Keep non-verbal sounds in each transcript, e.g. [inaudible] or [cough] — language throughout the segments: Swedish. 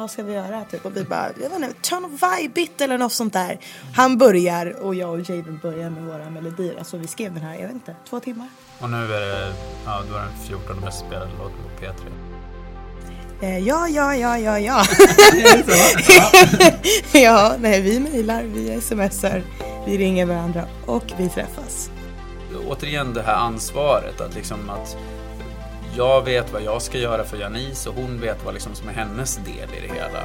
vad ska vi göra? Typ. Och vi bara, jag vet inte, turn of vibe it eller något sånt där. Han börjar och jag och Jaden börjar med våra melodier. Alltså vi skrev den här, jag vet inte, två timmar. Och nu är det, ja, då är den 14 mest spelade låten på P3. Eh, ja, ja, ja, ja, ja. [laughs] [laughs] ja, nej, vi mejlar, vi smsar, vi ringer varandra och vi träffas. Återigen det här ansvaret att liksom att jag vet vad jag ska göra för Janice och hon vet vad liksom som är hennes del i det hela.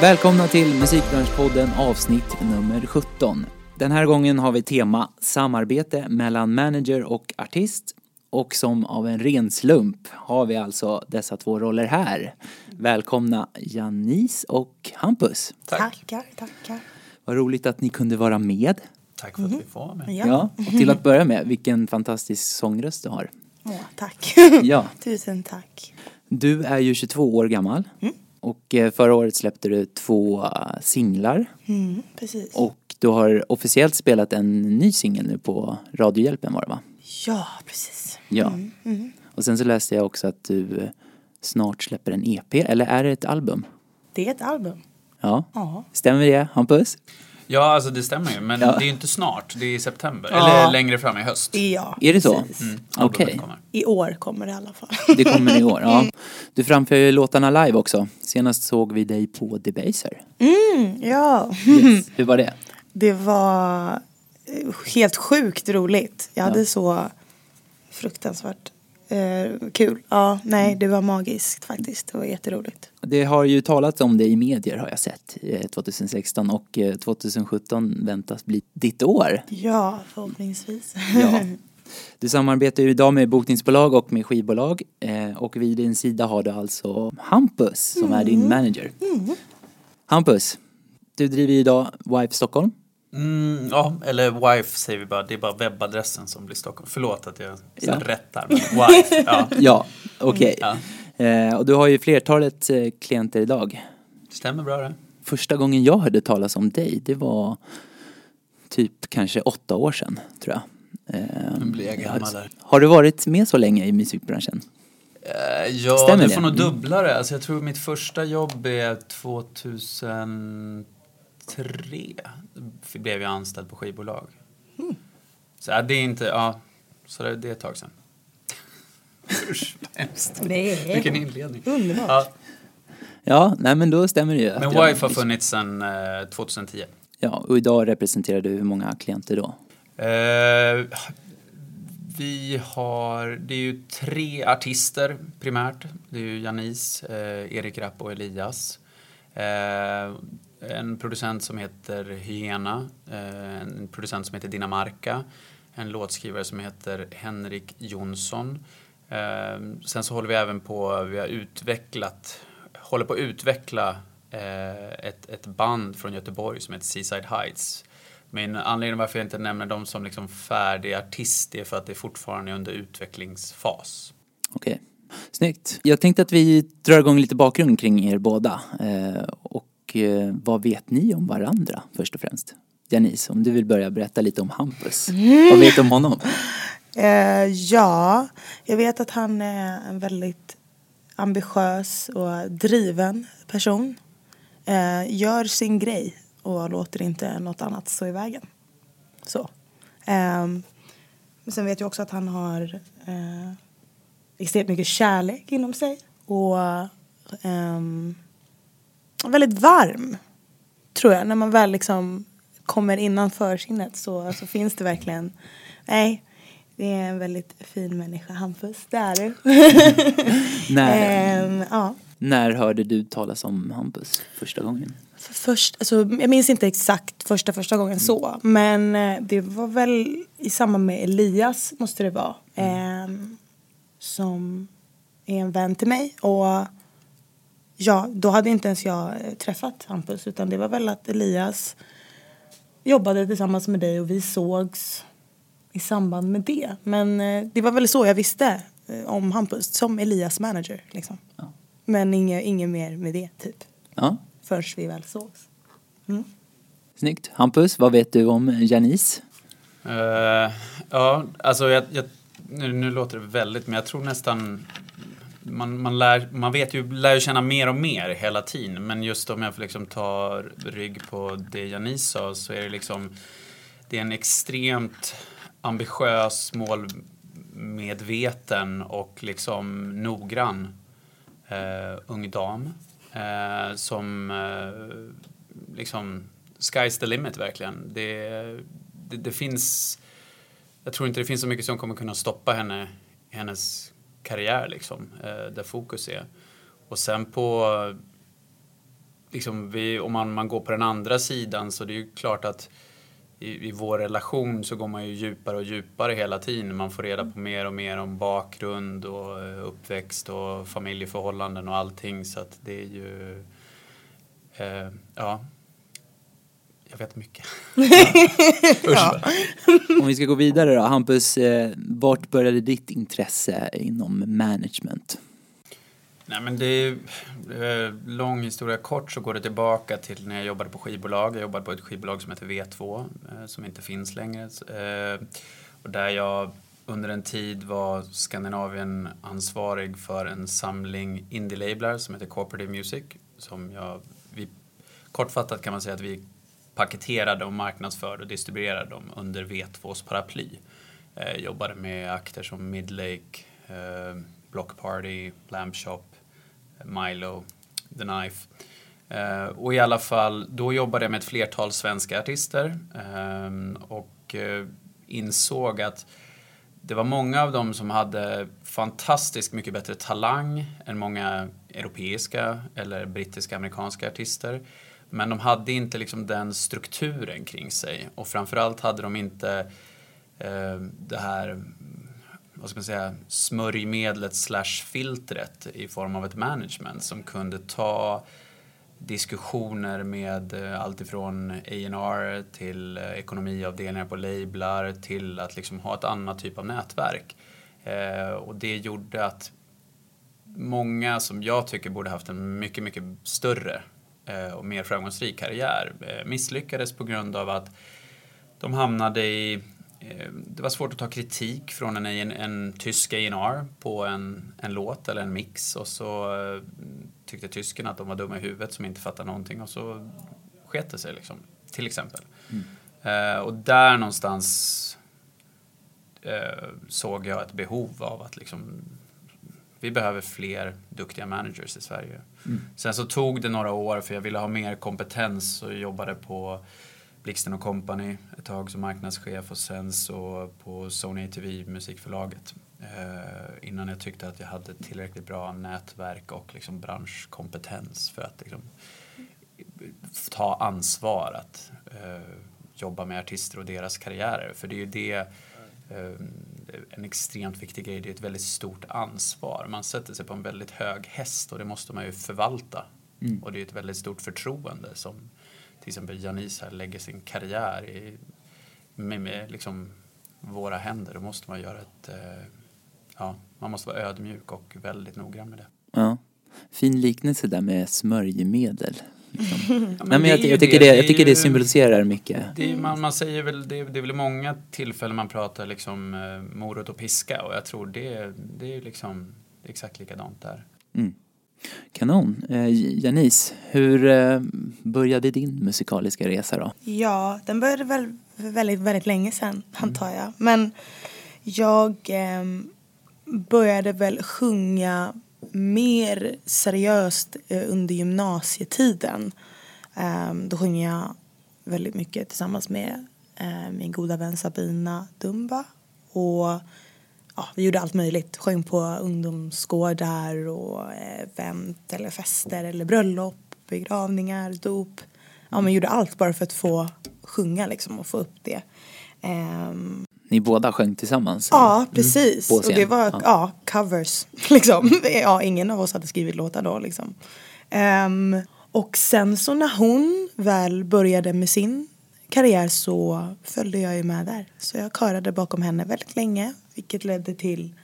Välkomna till Musikbranschpodden avsnitt nummer 17. Den här gången har vi tema samarbete mellan manager och artist. Och som av en ren slump har vi alltså dessa två roller här. Välkomna Janice och Hampus. Tack. Tackar, tackar. Vad roligt att ni kunde vara med. Tack för att vi får vara med. Ja, Ja, och till att börja med, vilken fantastisk sångröst du har. Åh, tack. [laughs] Ja, [laughs] Tusen tack. du är ju 22 år gammal. Och eh, förra året släppte du två eh, singlar. Mm, precis. Och du har officiellt spelat en ny singel nu på Radiohjälpen var det va? Ja, precis. Ja. Och sen så läste jag också att du eh, snart släpper en EP, eller är det ett album? Det är ett album. Ja. Ja. Stämmer det, Hampus? Ja, alltså det stämmer ju. Men Ja. det är ju inte snart. Det är i september. Ja. Eller längre fram i höst. Ja, Är det så? Mm, Okej. kommer. I år kommer det i alla fall. Det kommer i år, ja. Du framför ju låtarna live också. Senast såg vi dig på Debaser. Mm, ja. Yes. Hur var det? Det var eh, helt sjukt roligt. Jag hade så fruktansvärt eh, kul. Ja, nej, det var magiskt faktiskt. Det var jätteroligt. Det har ju talats om det i medier har jag sett eh, 2016 och eh, 2017 väntas bli ditt år. Ja, förhoppningsvis. Ja. [laughs] Du samarbetar ju idag med bokningsbolag och med skivbolag eh, och vid din sida har du alltså Hampus som är din manager. Hampus, du driver ju idag Wife Stockholm. Mm, ja, eller wife säger vi bara. Det är bara webbadressen som blir Stockholm. Förlåt att jag Ja. rättar. Wife, ja. [laughs] Ja, okej. ja. Eh, och du har ju flertalet eh, klienter idag. Stämmer bra det. Första gången jag hörde talas om dig, det var typ kanske åtta år sedan, tror jag. Eh, Nu blir jag gammal har- där. Har du varit med så länge i musikbranschen? Eh, ja, Stämmer du det? får nog Mm. dubbla det. Alltså, jag tror mitt första jobb är 2003. Då blev jag anställd på skivbolag. Så ja, det är inte, ja, så det, det är ett tag sedan. Usch, hemskt. Nej. Vilken inledning. Underbart. Ja, Ja, nej men då stämmer det ju. men Wife har funnits sedan eh, 2010. Ja, och idag representerar du hur många klienter då? Eh, vi har, det är ju tre artister primärt. Det är ju Janice, eh, Erik Rapp och Elias. Eh, en producent som heter Hyena, eh, en producent som heter Dinamarca, en låtskrivare som heter Henrik Jonsson. Eh, sen så håller vi även på, vi har utvecklat, håller på att utveckla eh, ett, ett band från Göteborg som heter Seaside Heights. Min anledning varför jag inte nämner dem som liksom färdig artist är för att det fortfarande är under utvecklingsfas. Okej. Snyggt. Jag tänkte att vi drar igång lite bakgrund kring er båda. Eh, och eh, vad vet ni om varandra först och främst? Janice, om du vill börja berätta lite om Hampus. Vad vet du om honom? [laughs] Eh, ja, jag vet att han är en väldigt ambitiös och driven person. Eh, gör sin grej och låter inte något annat stå i vägen. Så. Eh, men sen vet jag också att han har eh, extremt mycket kärlek inom sig. Och ehm, väldigt varm, tror jag. När man väl liksom kommer innanför sinnet så, så finns det verkligen, nej, det är en väldigt fin människa, Hampus, det är du. [laughs] När, Ehm, ja. när hörde du talas om Hampus första gången? För först, alltså, jag minns inte exakt första första gången så. Men eh, det var väl i samband med Elias måste det vara. ehm, som är en vän till mig. Och ja, då hade inte ens jag eh, träffat Hampus. Utan det var väl att Elias jobbade tillsammans med dig och vi sågs i samband med det. Men eh, det var väl så jag visste eh, om Hampus. Som Elias manager liksom. Ja. Men inget, inget mer med det typ. Ja, Förrän vi väl sågs. Snyggt. Hampus, vad vet du om Janice? Uh, ja, alltså jag, jag, nu, nu låter det väldigt, men jag tror nästan man, man, lär, man vet ju, lär ju känna mer och mer hela tiden. Men just om jag får liksom ta rygg på det Janice sa så är det liksom det är en extremt ambitiös, målmedveten och liksom noggrann eh, ung dam eh, som eh, liksom sky's the limit verkligen. Det, det, det, finns, jag tror inte det finns så mycket som kommer kunna stoppa henne hennes karriär liksom, eh, där fokus är. Och sen på, liksom vi, om man, man går på den andra sidan så det är ju klart att i, i vår relation så går man ju djupare och djupare hela tiden. Man får reda på mer och mer om bakgrund och eh, uppväxt och familjeförhållanden och allting så att det är ju, eh, ja, jag vet mycket. [laughs] ja. Om vi ska gå vidare då, Hampus, eh, vart började ditt intresse inom management? Nej men det är eh, lång historia kort så går det tillbaka till när jag jobbade på skivbolag. Jag jobbade på ett skivbolag som heter V2 eh, som inte finns längre. Eh, och där jag under en tid var Skandinavien ansvarig för en samling indie-lablar som heter Cooperative Music. Som jag, vi, kortfattat kan man säga att vi paketerade och marknadsförde och distribuerade dem under V2s paraply. Eh, jobbade med akter som Midlake, eh, Block Party, Lamp Shop, eh, Milo, The Knife. Eh, och i alla fall, då jobbade jag med ett flertal svenska artister eh, och eh, insåg att det var många av dem som hade fantastiskt mycket bättre talang än många europeiska eller brittiska amerikanska artister. Men de hade inte liksom den strukturen kring sig och framförallt hade de inte eh, det här vad ska man säga, smörjmedlet slash filtret i form av ett management som kunde ta diskussioner med eh, alltifrån A&R till eh, ekonomiavdelningar på lablar till att liksom ha ett annat typ av nätverk. Eh, och det gjorde att många som jag tycker borde haft en mycket, mycket större och mer framgångsrik karriär eh, misslyckades på grund av att de hamnade i Eh, det var svårt att ta kritik från en, en, en tysk A&R på en, en låt eller en mix och så eh, tyckte tysken att de var dumma i huvudet som inte fattade någonting och så sket det sig liksom, till exempel. Mm. Eh, och där någonstans eh, såg jag ett behov av att liksom vi behöver fler duktiga managers i Sverige. Mm. Sen så tog det några år för jag ville ha mer kompetens och jobbade på Blixten och Company ett tag som marknadschef och sen så på Sony ATV musikförlaget. Eh, innan jag tyckte att jag hade tillräckligt bra nätverk och liksom branschkompetens för att liksom, ta ansvar att eh, jobba med artister och deras karriärer. För det är ju det eh, en extremt viktig grej. Det är ett väldigt stort ansvar. Man sätter sig på en väldigt hög häst och det måste man ju förvalta. Mm. Och det är ett väldigt stort förtroende som till exempel Janice här lägger sin karriär i, med, med liksom våra händer, då måste man göra ett, eh, ja, man måste vara ödmjuk och väldigt noggrann med det. Ja, fin liknelse där med smörjmedel. Liksom. ja, Nej, men jag, jag, tycker det, det, jag tycker det symboliserar mycket. Det är, man, man säger väl, det, det är väl många tillfällen man pratar liksom eh, morot och piska och jag tror det, det är liksom exakt likadant där. Mm. Kanon. Eh, Janice, hur eh, började din musikaliska resa då? Ja, den började väl väldigt, väldigt länge sedan, mm. antar jag. Men jag eh, började väl sjunga mer seriöst eh, under gymnasietiden. Eh, då sjöng jag väldigt mycket tillsammans med eh, min goda vän Sabina Dumba. Och ja, vi gjorde allt möjligt. Sjöng på ungdomsgårdar och eh, event eller fester eller bröllop, begravningar, dop. Ja, men gjorde allt bara för att få sjunga liksom och få upp det. Um, ni båda sjöng tillsammans? Ja, mm. precis. Mm, och det var ja. ja. covers. [laughs] Liksom. Ja, ingen av oss hade skrivit låtar då. Liksom. Um, och sen så när hon väl började med sin karriär så följde jag ju med där. Så jag körade bakom henne väldigt länge vilket ledde till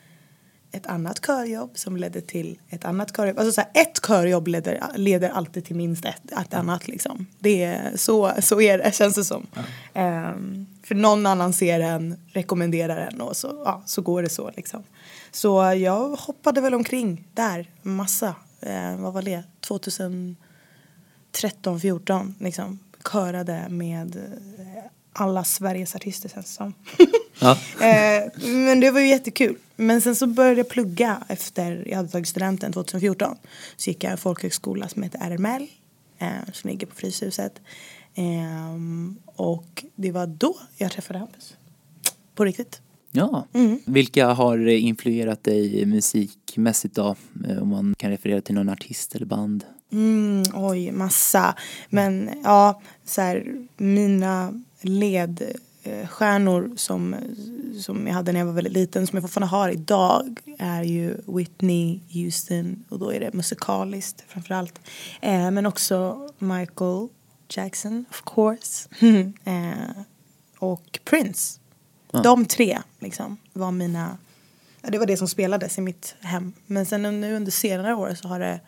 ett annat körjobb som ledde till ett annat körjobb. Alltså så här, ett körjobb leder, leder alltid till minst ett, ett annat liksom. Det är, så, så är det, känns det som. Ehm, för någon annan ser en, rekommenderar en och så, ja, så går det så liksom. Så jag hoppade väl omkring där, massa. Eh, vad var det? 2013, 14 liksom. Körade med eh, alla Sveriges artister känns som. [laughs] Ja. Eh, men det var ju jättekul. Men sen så började jag plugga efter jag hade tagit studenten 2014. Så gick jag en folkhögskola som heter RML. Eh, som ligger på Fryshuset. Eh, och det var då jag träffade Hampus. På riktigt. Ja. Mm. Vilka har influerat dig musikmässigt då? Eh, Om man kan referera till någon artist eller band. Mm, oj, massa. Men ja, så här, mina ledstjärnor som, som jag hade när jag var väldigt liten, som jag fortfarande har idag, är ju Whitney Houston och då är det musikaliskt framförallt. Eh, men också Michael Jackson, of course. [laughs] eh, och Prince. Ja. De tre liksom var mina, det var det som spelades i mitt hem. Men sen nu under senare år så har det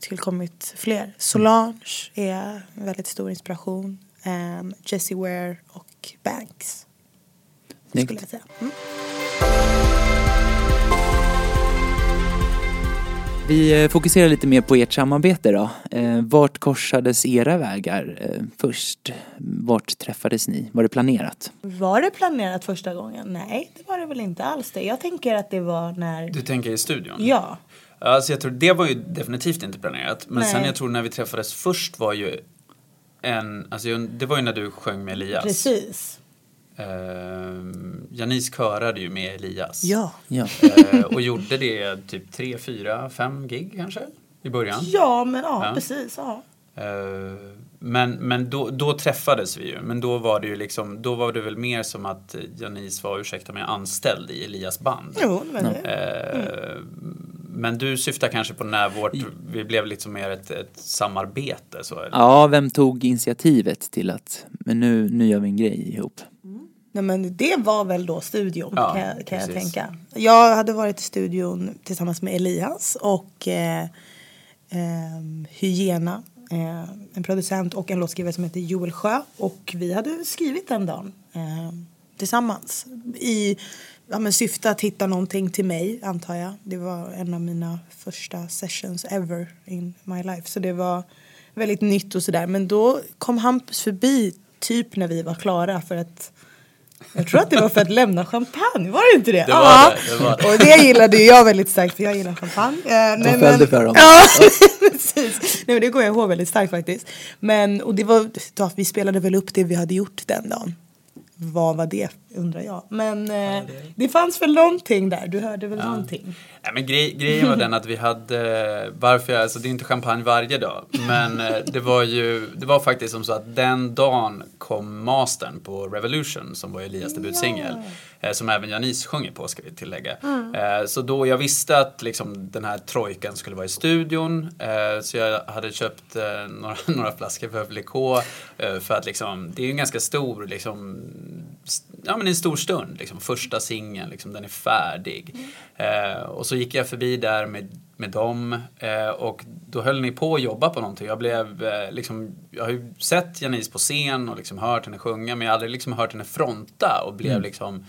tillkommit fler. Solange är en väldigt stor inspiration. Um, Jessie Ware och Banks. Snyggt. Skulle jag säga. Mm. Vi eh, fokuserar lite mer på ert samarbete då. Eh, Vart korsades era vägar eh, först? Vart träffades ni? Var det planerat? Var det planerat första gången? Nej, det var det väl inte alls det. Jag tänker att det var när... Du tänker i studion? Ja. Alltså jag tror det var ju definitivt inte planerat. Men Nej. sen jag tror när vi träffades först var ju en, alltså det var ju när du sjöng med Elias. Precis. Uh, Janice körade ju med Elias. Ja. Ja. Eh, och gjorde det typ tre, fyra, fem gig kanske i början. Ja, men ja, Ja. precis. Ja. Eh, men men då, då träffades vi ju. Men då var det ju liksom, då var det väl mer som att Janice var, ursäkta mig, anställd i Elias band. Jo, men. Eh, Men du syftar kanske på när vårt, vi blev liksom mer ett, ett samarbete så? eller? Ja, vem tog initiativet till att men nu, nu gör vi en grej ihop? Nej, men det var väl då studion Ja, kan, jag, kan jag tänka. Jag hade varit i studion tillsammans med Elias och eh, ehm, Hyena, eh, en producent och en låtskrivare som heter Joel Sjö. Och vi hade skrivit den dagen eh, tillsammans i ja, men syfte att hitta någonting till mig antar jag. Det var en av mina första sessions ever in my life. Så det var väldigt nytt och sådär. Men då kom Hampus förbi typ när vi var klara för att jag tror att det var för att lämna champagne, var det inte det? Det var Ja. det, det var det. Och det gillade ju jag väldigt starkt för jag gillar champagne. Eh, nej, följde för dem. Ja, [laughs] precis. Nej, men det går jag ihåg väldigt starkt faktiskt. Men, och det var, då, vi spelade väl upp det vi hade gjort den dagen. Vad var det undrar jag. Men eh, det fanns väl någonting där, du hörde väl någonting? Nej, men grej, grejen var den att vi hade, varför jag, alltså det är inte champagne varje dag, men eh, det var ju, det var faktiskt som så att den dagen kom mastern på Revolution som var Elias debutsingel. Eh, som även Janice sjunger på ska vi tillägga. Eh, så då jag visste att liksom, den här trojkan skulle vara i studion. Eh, så jag hade köpt några, [laughs] några flaskor. Eh, för att liksom, det är ju en ganska stor, liksom, ja men en stor stund. Liksom, första singeln, liksom, den är färdig. Eh, och så gick jag förbi där med, med dem eh, och då höll ni på att jobba på någonting. Jag blev eh, liksom, jag har ju sett Janice på scen och liksom hört henne sjunga men jag har aldrig liksom hört henne fronta och blev liksom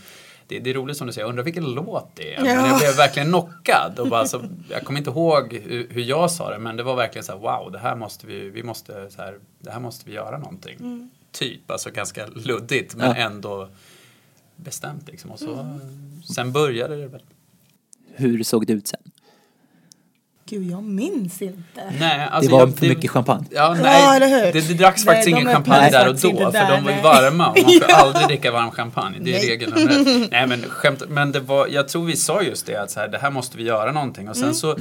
det, det är roligt som du säger, jag undrar vilken låt det är. Men Ja. jag blev verkligen knockad. Och bara, så, jag kommer inte ihåg hur, hur jag sa det, men det var verkligen så här, wow, det här måste vi, vi måste, så här, det här måste vi göra någonting. Typ, alltså ganska luddigt, men Ja. ändå bestämt liksom. Och så, sen började det väl. Hur såg det ut sen? Gud, jag minns inte. Nej, alltså det var jag, för mycket champagne. Ja, nej, Ja, eller hur? Det, det dracks Nej, faktiskt de ingen champagne där och faktiskt då, inte för där, de var ju nej. varma och man får [laughs] Ja. aldrig dricka varm champagne. Det är Nej. regeln. [laughs] Nej men skämt, men det var, jag tror vi sa just det att så här, det här måste vi göra någonting och sen Mm. så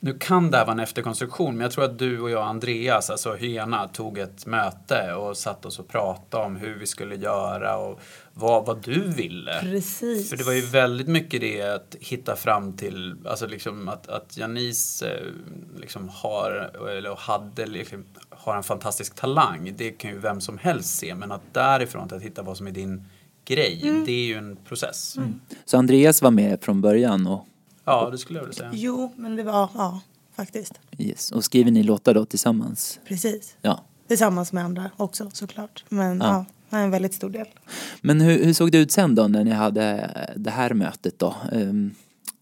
nu kan det här vara en efterkonstruktion, men jag tror att du och jag, Andreas, alltså Hyena, tog ett möte och satt oss och pratade om hur vi skulle göra och vad, vad du ville. Precis. För det var ju väldigt mycket det att hitta fram till, alltså liksom att, att Janice eh, liksom har, eller hade, liksom, har en fantastisk talang. Det kan ju vem som helst se, men att därifrån till att hitta vad som är din grej, Mm. det är ju en process. Så Andreas var med från början och Ja, det skulle jag vilja säga. Jo, men det var, ja, faktiskt. Yes. Och skriver ni låtar då tillsammans? Precis. Ja. Tillsammans med andra också såklart. Men Ja. ja, det är en väldigt stor del. Men hur, hur såg det ut sen då när ni hade det här mötet då? Ehm,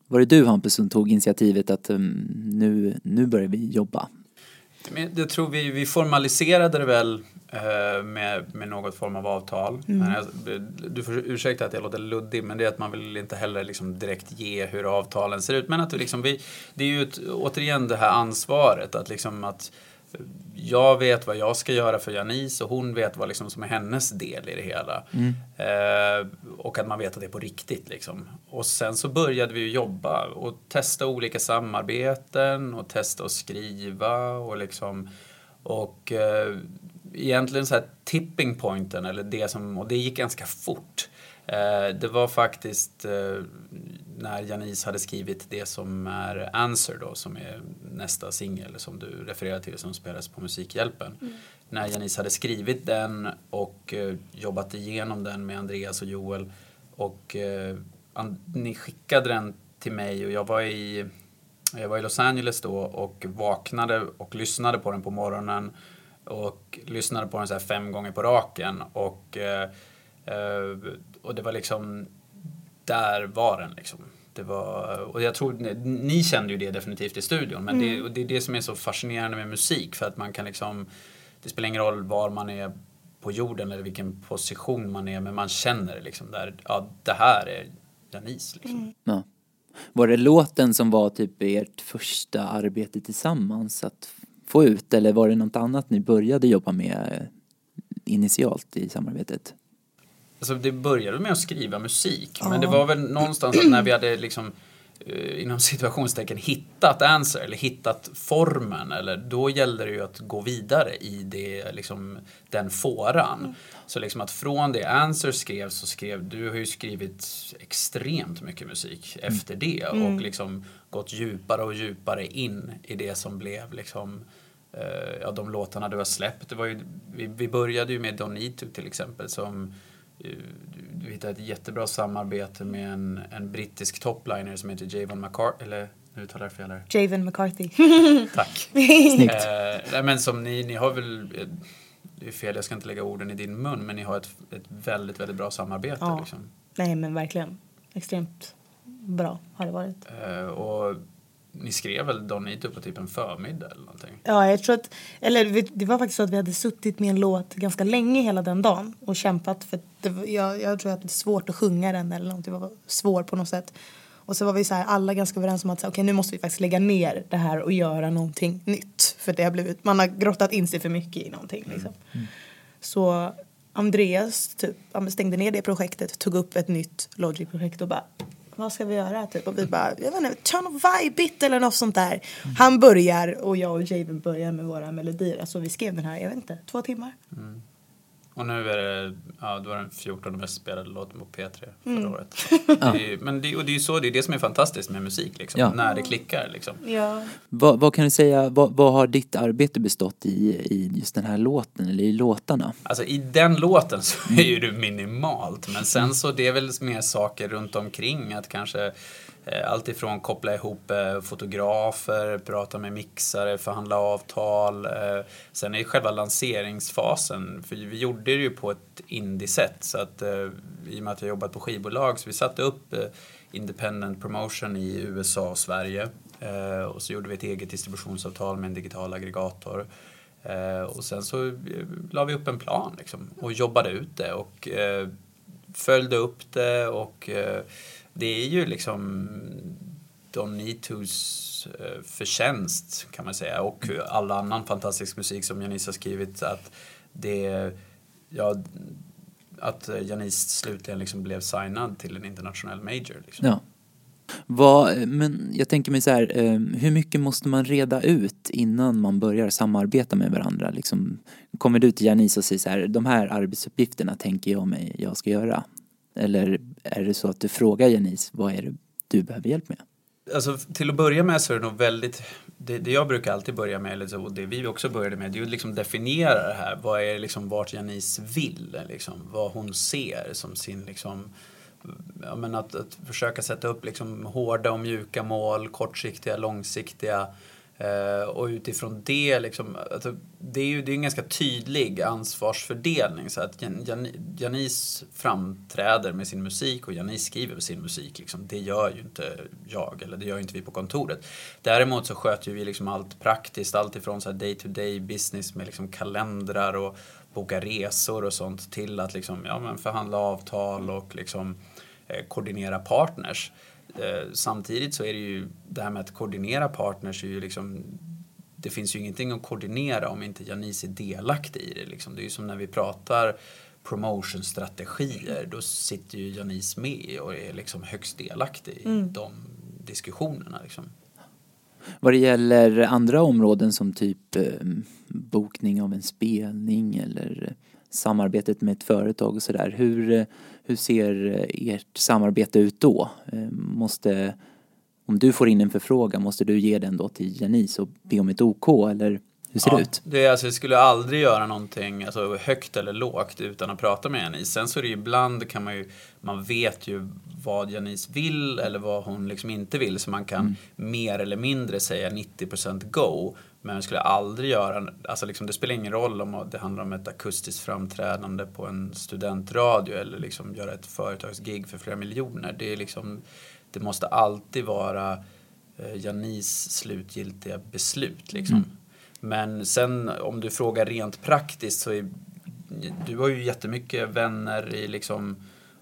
var det du Hampus som tog initiativet att ehm, nu, nu börjar vi jobba? Jag tror vi, vi formaliserade det väl med, med något form av avtal. Men jag, du får ursäkta att jag låter luddig, men det är att man vill inte heller liksom direkt ge hur avtalen ser ut. Men att liksom, vi, det är ju ett, återigen det här ansvaret att liksom att jag vet vad jag ska göra för Janice och hon vet vad liksom som är hennes del i det hela. Eh, och att man vet att det är på riktigt. Liksom. Och sen så började vi jobba och testa olika samarbeten och testa att skriva och liksom och eh, egentligen så här tipping pointen eller det som, och det gick ganska fort. Eh, det var faktiskt eh, när Janice hade skrivit det som är Answer då, som är nästa singel som du refererar till som spelas på Musikhjälpen. När Janice hade skrivit den och eh, jobbat igenom den med Andreas och Joel och ni skickade den till mig och jag var i jag var i Los Angeles då och vaknade och lyssnade på den på morgonen och lyssnade på den så här fem gånger på raken och, eh, eh, och det var liksom, där var den liksom. Det var, och jag tror, ni, ni kände ju det definitivt i studion men det, och det är det som är så fascinerande med musik för att man kan liksom, det spelar ingen roll var man är på jorden eller vilken position man är men man känner det liksom där, ja det här är Janice liksom. Ja. Var det låten som var typ ert första arbete tillsammans att få ut eller var det något annat ni började jobba med eh, initialt i samarbetet? Alltså det började med att skriva musik. Men det var väl någonstans att när vi hade liksom eh, inom situationstecken hittat answer eller hittat formen eller då gällde det ju att gå vidare i det, liksom, den fåran. Så liksom att från det answer skrev så skrev, du har ju skrivit extremt mycket musik efter det och liksom gått djupare och djupare in i det som blev liksom ja, de låtarna du har släppt. Det var ju, vi, vi började ju med Don't Need To till exempel som eh, du, hittade ett jättebra samarbete med en, en brittisk topliner som heter Javon McCarthy, eller nu uttalar jag fel här. Javen McCarthy. [laughs] Tack. [laughs] Snyggt. Eh, nej, men som ni, ni har väl, eh, det är fel, jag ska inte lägga orden i din mun, men ni har ett, ett väldigt, väldigt bra samarbete. Ja. Liksom. Nej men verkligen. Extremt bra har det varit. Eh, och ni skrev väl Don't Need To på typ en förmiddag eller någonting? Ja, jag tror att, eller det var faktiskt så att vi hade suttit med en låt ganska länge hela den dagen och kämpat för var- jag, jag tror att det är svårt att sjunga den eller någonting, det var svår på något sätt. Och så var vi så här, alla ganska överens om att okej nu måste vi faktiskt lägga ner det här och göra någonting nytt. För det har blivit, man har grottat in sig för mycket i någonting liksom. Så Andreas typ, stängde ner det projektet, tog upp ett nytt Logic-projekt och bara vad ska vi göra? Typ. Och vi bara, jag vet inte, ta något vibe eller något sånt där. Han börjar och jag och Javen börjar med våra melodier. Alltså vi skrev den här, jag vet inte, två timmar. Mm. Och nu är det, ja, då var den 14 mest spelade låten på P3 förra Mm. året. [laughs] Det är, men det, och det är ju så, det är det som är fantastiskt med musik, liksom, Ja. när det klickar. Liksom. Ja. Vad, vad kan du säga, vad, vad har ditt arbete bestått i, i just den här låten eller i låtarna? Alltså i den låten så är ju det minimalt, men sen så det är väl mer saker runt omkring, att kanske Eh, allt ifrån koppla ihop eh, fotografer, prata med mixare, förhandla avtal. Eh, sen är själva lanseringsfasen, för vi gjorde det ju på ett indie-sätt, så att i och med att jag jobbat på skivbolag, så vi satte upp independent promotion i USA och Sverige. Och så gjorde vi ett eget distributionsavtal med en digital aggregator. Och sen så la vi upp en plan liksom, och jobbade ut det och följde upp det och det är ju liksom Don Need eh, förtjänst kan man säga och all annan fantastisk musik som Janice har skrivit att det ja, att Janice slutligen liksom blev signad till en internationell major. Liksom. Ja. Vad, men jag tänker mig så här, eh, hur mycket måste man reda ut innan man börjar samarbeta med varandra? Liksom, kommer du till Janice och säger så här, de här arbetsuppgifterna tänker jag mig jag ska göra? Eller är det så att du frågar Janice, vad är det du behöver hjälp med? Alltså, till att börja med så är det nog väldigt, det, det jag brukar alltid börja med, liksom, och det vi också började med, det är ju liksom definiera det här. Vad är liksom vart Janice vill, liksom, vad hon ser som sin liksom, ja, men att, att försöka sätta upp liksom hårda och mjuka mål, kortsiktiga, långsiktiga. Eh, och utifrån det, liksom, alltså, det är ju det är en ganska tydlig ansvarsfördelning. Så att Jan, Janis framträder med sin musik och Janis skriver med sin musik. Liksom, det gör ju inte jag, eller det gör ju inte vi på kontoret. Däremot så sköter vi liksom allt praktiskt, allt ifrån så day to day business med liksom kalendrar och boka resor och sånt till att liksom, ja, men förhandla avtal och liksom, eh, koordinera partners. Eh, samtidigt så är det ju det här med att koordinera partners är ju liksom det finns ju ingenting att koordinera om inte Janice är delaktig i det. Liksom. Det är ju som när vi pratar promotionstrategier, då sitter ju Janice med och är liksom högst delaktig i mm. de diskussionerna. Liksom. Vad det gäller andra områden som typ eh, bokning av en spelning eller samarbetet med ett företag och sådär. Hur, eh, hur ser eh, ert samarbete ut då? Eh, måste, om du får in en förfrågan, måste du ge den då till Janice och be om ett OK eller hur ser ja, det ut? Det, alltså, jag skulle aldrig göra någonting alltså, högt eller lågt utan att prata med Janice. Sen så är det ju ibland kan man ju, man vet ju vad Janice vill eller vad hon liksom inte vill så man kan mm. mer eller mindre säga 90% go. Men jag skulle aldrig göra, alltså liksom, det spelar ingen roll om det handlar om ett akustiskt framträdande på en studentradio eller liksom göra ett företagsgig för flera miljoner. Det, är liksom, det måste alltid vara eh, Janis slutgiltiga beslut. Liksom. Mm. Men sen om du frågar rent praktiskt så är, du har ju jättemycket vänner i liksom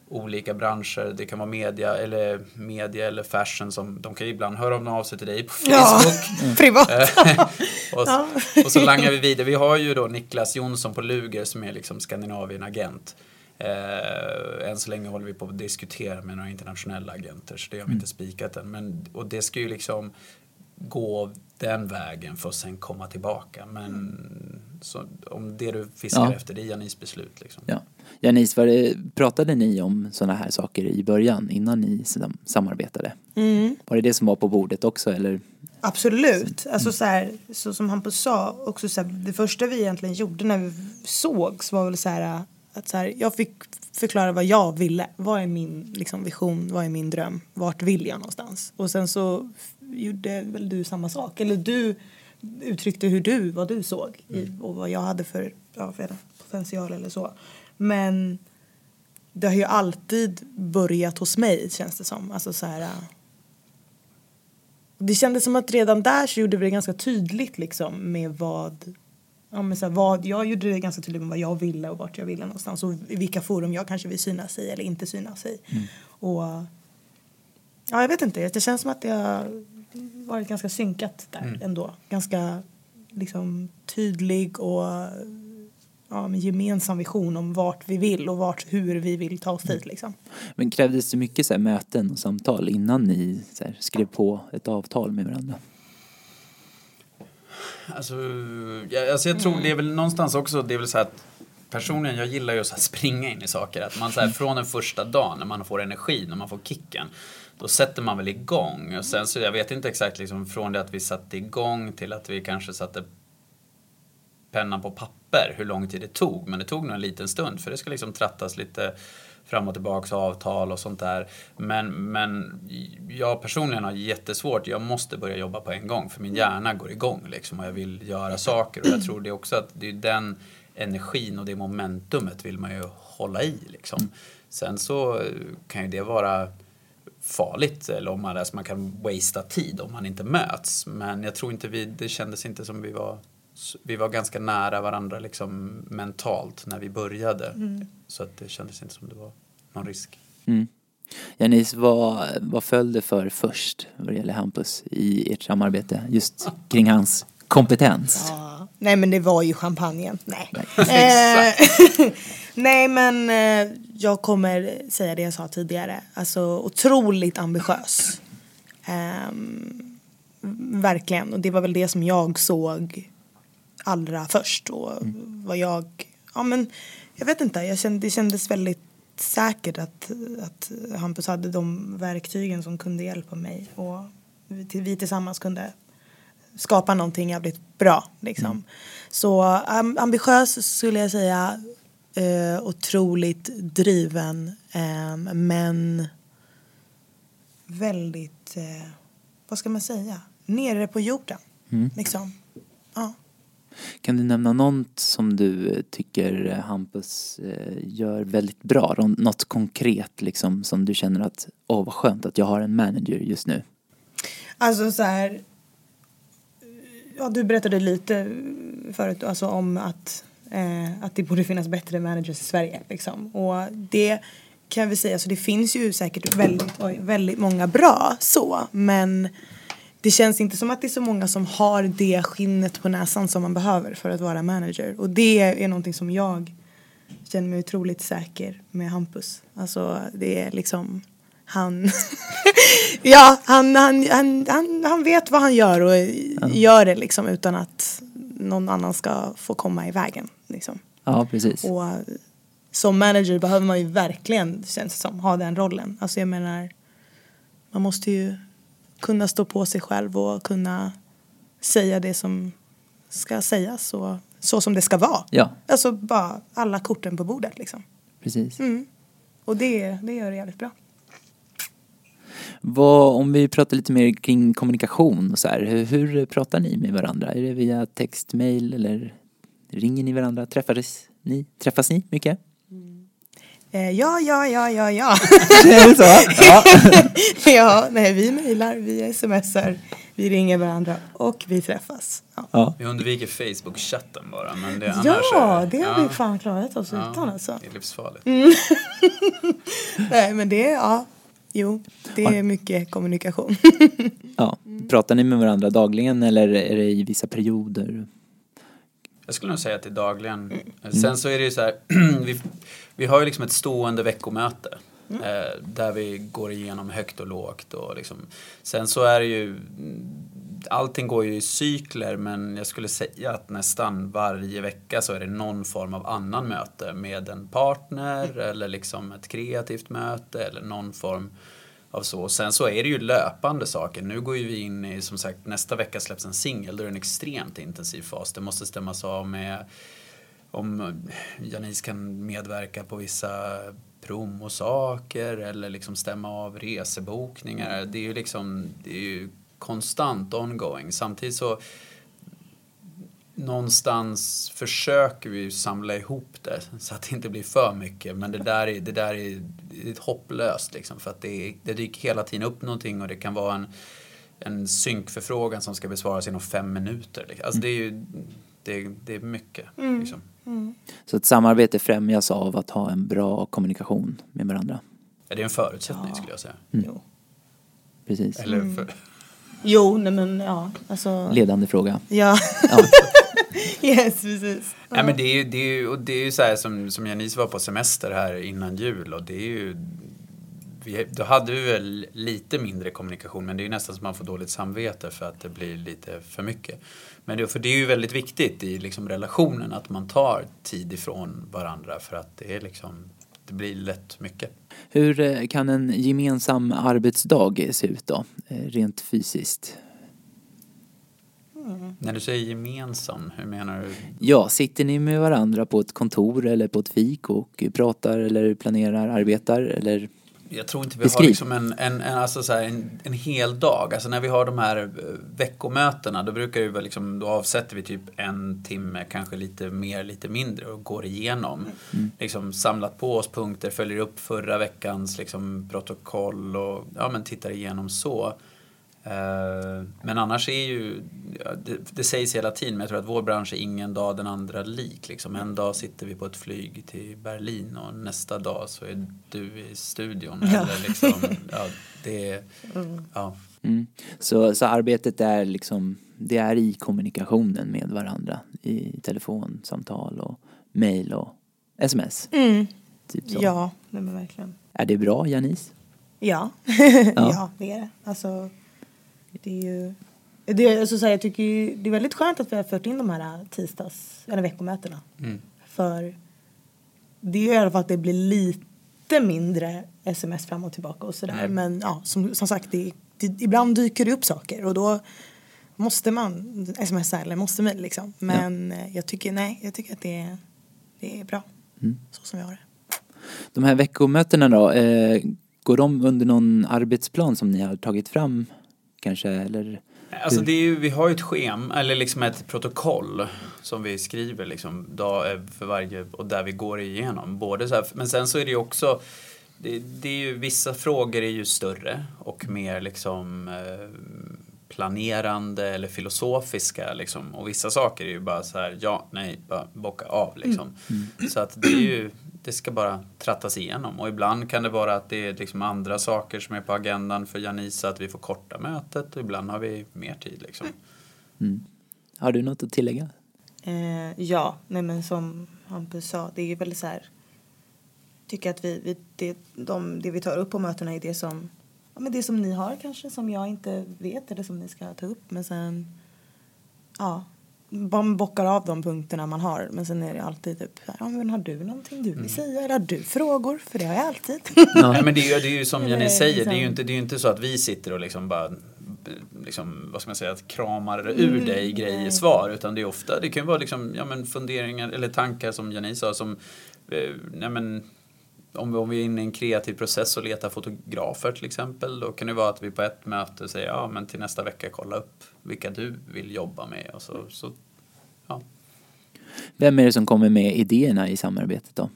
olika branscher. Det kan vara media eller, media eller fashion som de kan ju ibland höra av sig till dig på Facebook. Ja, [laughs] mm. privat. och, ja. och så langar vi vidare. Vi har ju då Niklas Jonsson på Luger som är liksom Skandinavien-agent. Eh, än så länge håller vi på att diskutera med några internationella agenter så det har vi mm. inte spikat än. Men, och det ska ju liksom gå den vägen för att sen komma tillbaka. Men så, om det du fiskar ja. efter det är Janis beslut. Liksom. Ja. Janice, var det, pratade ni om sådana här saker i början innan ni samarbetade? Mm. Var det det som var på bordet också eller? Absolut. Alltså så, här, så som Hampus sa, också så här, det första vi egentligen gjorde när vi sågs var väl så här att så här, jag fick förklara vad jag ville. Vad är min liksom, vision? Vad är min dröm? Vart vill jag någonstans? Och sen så gjorde väl du samma sak. Eller du uttryckte hur du, vad du såg i, och vad jag hade för, ja, potential eller så. Men det har ju alltid börjat hos mig känns det som. Alltså så här, det kändes som att redan där så gjorde vi det ganska tydligt liksom med vad Ja, men så här, vad, jag gjorde det ganska tydligt med vad jag ville och vart jag ville någonstans och i vilka forum jag kanske vill synas i eller inte synas i. Mm. Och ja, jag vet inte, det känns som att har varit ganska synkat där mm. ändå. Ganska liksom tydlig och ja, med gemensam vision om vart vi vill och vart, hur vi vill ta oss dit. Mm. Liksom. Men krävdes det mycket så här, möten och samtal innan ni här, skrev på ett avtal med varandra? Alltså, jag, alltså jag tror mm. det är väl någonstans också, det är väl så att personligen, jag gillar ju att springa in i saker. Att man så här, från den första dagen när man får energi, när man får kicken, då sätter man väl igång. Och sen så, jag vet inte exakt liksom från det att vi satte igång till att vi kanske satte pennan på papper, hur lång tid det tog. Men det tog nog en liten stund för det ska liksom trattas lite fram och tillbaka avtal och sånt där. Men, men jag personligen har jättesvårt, jag måste börja jobba på en gång för min hjärna går igång liksom och jag vill göra saker och jag tror det också att det är den energin och det momentumet vill man ju hålla i liksom. Sen så kan ju det vara farligt eller om man, alltså man kan wastea tid om man inte möts. Men jag tror inte vi, det kändes inte som vi var vi var ganska nära varandra liksom mentalt när vi började. Mm. Så att det kändes inte som det var någon risk. Mm. Janice, vad, vad föll det för först vad det gäller Hampus i ert samarbete? Just kring hans kompetens. Ja. Nej men det var ju champagnen. Nej. Nej, [laughs] eh, [laughs] Nej men eh, jag kommer säga det jag sa tidigare. Alltså otroligt ambitiös. Um, verkligen. Och det var väl det som jag såg allra först och mm. vad jag, ja men jag vet inte, jag kände, det kändes väldigt säkert att, att Hampus hade de verktygen som kunde hjälpa mig och vi tillsammans kunde skapa någonting jävligt bra liksom. Mm. Så ambitiös skulle jag säga eh, otroligt driven eh, men väldigt, eh, vad ska man säga, nere på jorden. Mm. Liksom. Ja. Kan du nämna något som du tycker eh, Hampus eh, gör väldigt bra? Nå- Något konkret liksom som du känner att åh vad skönt att jag har en manager just nu. Alltså så här, ja du berättade lite förut alltså om att, eh, att det borde finnas bättre managers i Sverige liksom. Och det kan vi säga, så det finns ju säkert väldigt, oj, väldigt många bra så men det känns inte som att det är så många som har det skinnet på näsan som man behöver för att vara manager. Och det är någonting som jag känner mig otroligt säker med Hampus. Alltså det är liksom han [laughs] Ja, han, han, han, han, han vet vad han gör och gör det liksom utan att någon annan ska få komma i vägen. Liksom. Ja, precis. Och som manager behöver man ju verkligen, känns det som, ha den rollen. Alltså jag menar, man måste ju kunna stå på sig själv och kunna säga det som ska sägas och så som det ska vara. Ja, Alltså bara alla korten på bordet liksom. precis. Mm. Och det, det gör det jävligt bra. Vad, om vi pratar lite mer kring kommunikation så här, hur, hur pratar ni med varandra? Är det via text, mail eller ringer ni varandra? Träffades ni? Träffas ni mycket? Eh, ja, ja, ja, ja, ja. [laughs] är det så? Ja. [laughs] ja, nej, vi mejlar, vi smsar, vi ringer varandra och vi träffas. Ja, ja. Vi undviker Facebook-chatten bara. Men det, annars ja är, det har vi fan klarat oss ja, utan alltså. Det är livsfarligt. [laughs] Nej, men det är, ja, jo, det är mycket kommunikation. ja. [laughs] Pratar ni med varandra dagligen eller är det i vissa perioder? Jag skulle nog säga att det är dagligen. Sen så är det ju så här, [clears throat] vi, vi har ju liksom ett stående veckomöte. Eh, där vi går igenom högt och lågt. Och liksom. Sen så är det ju, allting går ju i cykler men jag skulle säga att nästan varje vecka så är det någon form av annan möte med en partner eller liksom ett kreativt möte eller någon form av så. Sen så är det ju löpande saker. Nu går ju vi in i, som sagt, nästa vecka släpps en singel. Då är det en extremt intensiv fas. Det måste stämmas av med om Janice kan medverka på vissa promosaker eller liksom stämma av resebokningar. Det är ju liksom, det är ju konstant ongoing. Samtidigt så någonstans försöker vi samla ihop det så att det inte blir för mycket. Men det där är, det där är, det är hopplöst liksom för att det, det dyker hela tiden upp någonting och det kan vara en, en synkförfrågan som ska besvaras inom fem minuter. liksom. Alltså det är ju det, det är mycket. Liksom. Så ett samarbete främjas av att ha en bra kommunikation med varandra. Ja, det är en förutsättning Ja. skulle jag säga. Jo. Precis. Eller för, jo, nej men ja, alltså. Ledande fråga. Ja, Ja. [laughs] yes, precis. Ja, men det är ju, det är ju, och det är ju så här som, som Janice var på semester här innan jul och det är ju vi, då hade vi väl lite mindre kommunikation men det är ju nästan som man får dåligt samvete för att det blir lite för mycket. Men det, för det är ju väldigt viktigt i liksom relationen att man tar tid ifrån varandra för att det är liksom det blir lätt mycket. Hur eh, kan en gemensam arbetsdag se ut då, eh, rent fysiskt? När du säger gemensam, hur menar du? Ja, sitter ni med varandra på ett kontor eller på ett fik och pratar eller planerar, arbetar eller? Jag tror inte vi Beskriv. har liksom en, en, en, alltså så en, en hel dag. Alltså när vi har de här eh, veckomötena då brukar vara liksom, då avsätter vi typ en timme, kanske lite mer, lite mindre och går igenom. Liksom samlat på oss punkter, följer upp förra veckans liksom, protokoll och ja, men tittar igenom så. Eh, Men annars är ju, ja, det, det sägs hela tiden, men jag tror att vår bransch är ingen dag den andra lik. Liksom. En dag sitter vi på ett flyg till Berlin och nästa dag så är du i studion. Ja. Eller liksom, ja, det är, ja. Mm. Så, så arbetet är liksom, det är i kommunikationen med varandra i telefonsamtal och mail och sms. Mm. Typ så. Ja, nej men verkligen. Är det bra, Janice? Ja. [laughs] ja, det är det. Alltså, det är ju... Det är, alltså, så här, jag tycker ju, det är väldigt skönt att vi har fört in de här tisdags eller veckomötena. Mm. För det gör i alla fall att det blir lite mindre sms fram och tillbaka och sådär. Mm. Men ja, som, som sagt, det, det, ibland dyker det upp saker och då måste man smsa eller måste mejla liksom. Men eh, jag tycker, nej, jag tycker att det är, det är bra. Så som vi har det. De här veckomötena då, eh, går de under någon arbetsplan som ni har tagit fram kanske eller? Alltså det är ju, vi har ju ett schema, eller liksom ett protokoll som vi skriver liksom dag, eh, för varje, och där vi går igenom. Både så här, men sen så är det ju också, det, det är ju, vissa frågor är ju större och mer liksom eh, planerande eller filosofiska liksom. Och vissa saker är ju bara så här, ja, nej, bara bocka av liksom. Så att det är ju, det ska bara trattas igenom. Och ibland kan det vara att det är liksom andra saker som är på agendan för Janisa, att vi får korta mötet. Och ibland har vi mer tid liksom. Har du något att tillägga? Eh, ja, nej men som Hampus sa, det är ju väldigt så här. Tycker att vi, vi det, de, det vi tar upp på mötena är det som, ja, men det som ni har kanske, som jag inte vet eller som ni ska ta upp. Men sen, ja, man bockar av de punkterna man har. Men sen är det alltid typ, ja men har du någonting du vill säga? Eller har du frågor? För det har jag alltid. [laughs] Nej, men det är, ju, det är ju som Jenny säger, det är ju inte, det är inte så att vi sitter och liksom bara liksom, vad ska man säga, att kramar ur dig grejer, nej. svar. Utan det är ofta, det kan ju vara liksom, ja men funderingar eller tankar som Jenny sa som, eh, nej men om vi, om vi är inne i en kreativ process och letar fotografer till exempel, då kan det vara att vi på ett möte säger ja men till nästa vecka kolla upp vilka du vill jobba med och så, så ja. Vem är det som kommer med idéerna i samarbetet då?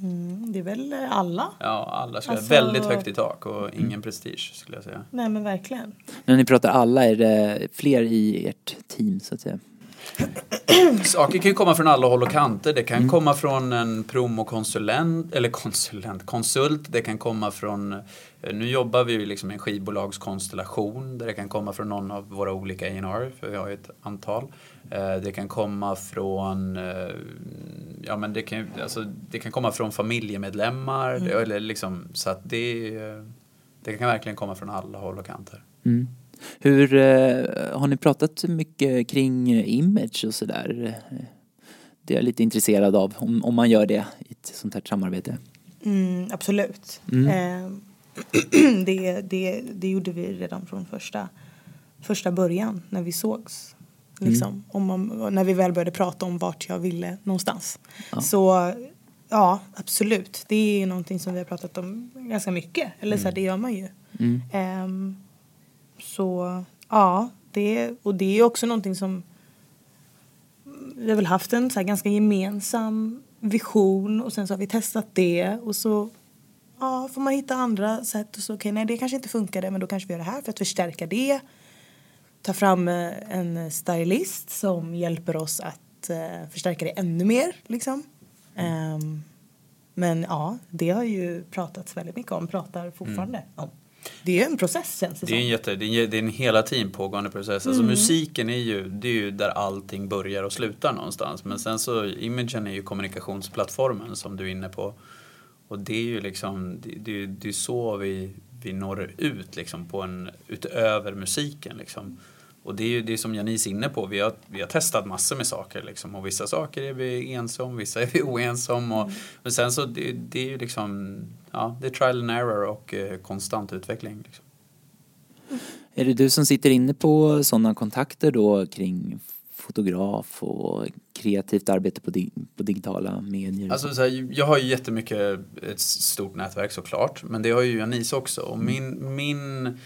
Mm, det är väl alla. Ja, alla ska Alltså- väldigt högt i tak och ingen prestige skulle jag säga. Nej men verkligen. När ni pratar alla, är det fler i ert team så att säga? Saker kan ju komma från alla håll och kanter. Det kan komma från en promokonsulent, eller konsulent, konsult. Det kan komma från, eh, nu jobbar vi ju liksom i en skivbolagskonstellation där det kan komma från någon av våra olika A&R, för vi har ju ett antal. Eh, Det kan komma från, eh, ja men det kan, alltså, det kan komma från familjemedlemmar, eller liksom, så att det, eh, det kan verkligen komma från alla håll och kanter. Mm. Hur, eh, har ni pratat mycket kring eh, image och sådär? Eh, Det är jag lite intresserad av, om, om man gör det i ett sånt här samarbete. Mm, absolut. Mm. Eh, [clears throat] det, det, det gjorde vi redan från första, första början när vi sågs. Liksom, om man, när vi väl började prata om vart jag ville någonstans. Ja. Så ja, absolut. Det är någonting som vi har pratat om ganska mycket. Eller så här, det gör man ju. Mm. Ehm, så ja, det, och det är också någonting som vi har väl haft en så ganska gemensam vision och sen så har vi testat det och så ja, får man hitta andra sätt och så okej nej det kanske inte funkade men då kanske vi gör det här för att förstärka det. Ta fram eh, en stylist som hjälper oss att eh, förstärka det ännu mer liksom. Ehm, men ja, det har ju pratats väldigt mycket om, pratar fortfarande om. Det är en process känns det Det är en, jätte, det är en, det är en hela tiden pågående process. Alltså musiken är ju, det är ju där allting börjar och slutar någonstans. Men sen så, imagen är ju kommunikationsplattformen som du är inne på. Och det är ju liksom, det, det, det är så vi, vi når ut liksom på en, utöver musiken liksom. Och det är ju det som Janice är inne på, vi har, vi har testat massor med saker liksom. Och vissa saker är vi ense om, vissa är vi [laughs] oense om. Och, Men sen så, det, det är ju liksom, ja, det är trial and error och eh, konstant utveckling. Liksom. Är det du som sitter inne på sådana kontakter då kring fotograf och kreativt arbete på, di- på digitala medier? Alltså, så här, jag har ju jättemycket, ett stort nätverk såklart, men det har ju Janice också. Och min, min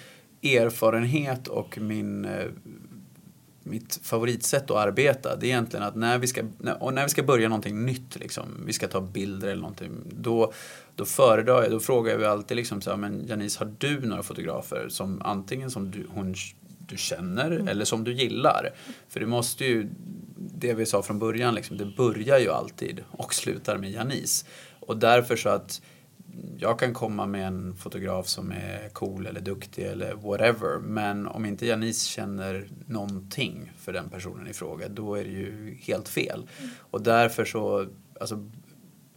erfarenhet och min, eh, mitt favoritsätt att arbeta, det är egentligen att när vi ska, när, och när vi ska börja någonting nytt, liksom, vi ska ta bilder eller någonting, då, då föredrar jag, då frågar jag ju alltid liksom så här, men Janice, har du några fotografer som antingen som du, hon, du känner eller som du gillar? För det måste ju, det vi sa från början, liksom, det börjar ju alltid och slutar med Janice. Och därför så att jag kan komma med en fotograf som är cool eller duktig eller whatever. Men om inte Janice känner någonting för den personen i fråga, då är det ju helt fel. Och därför så, alltså,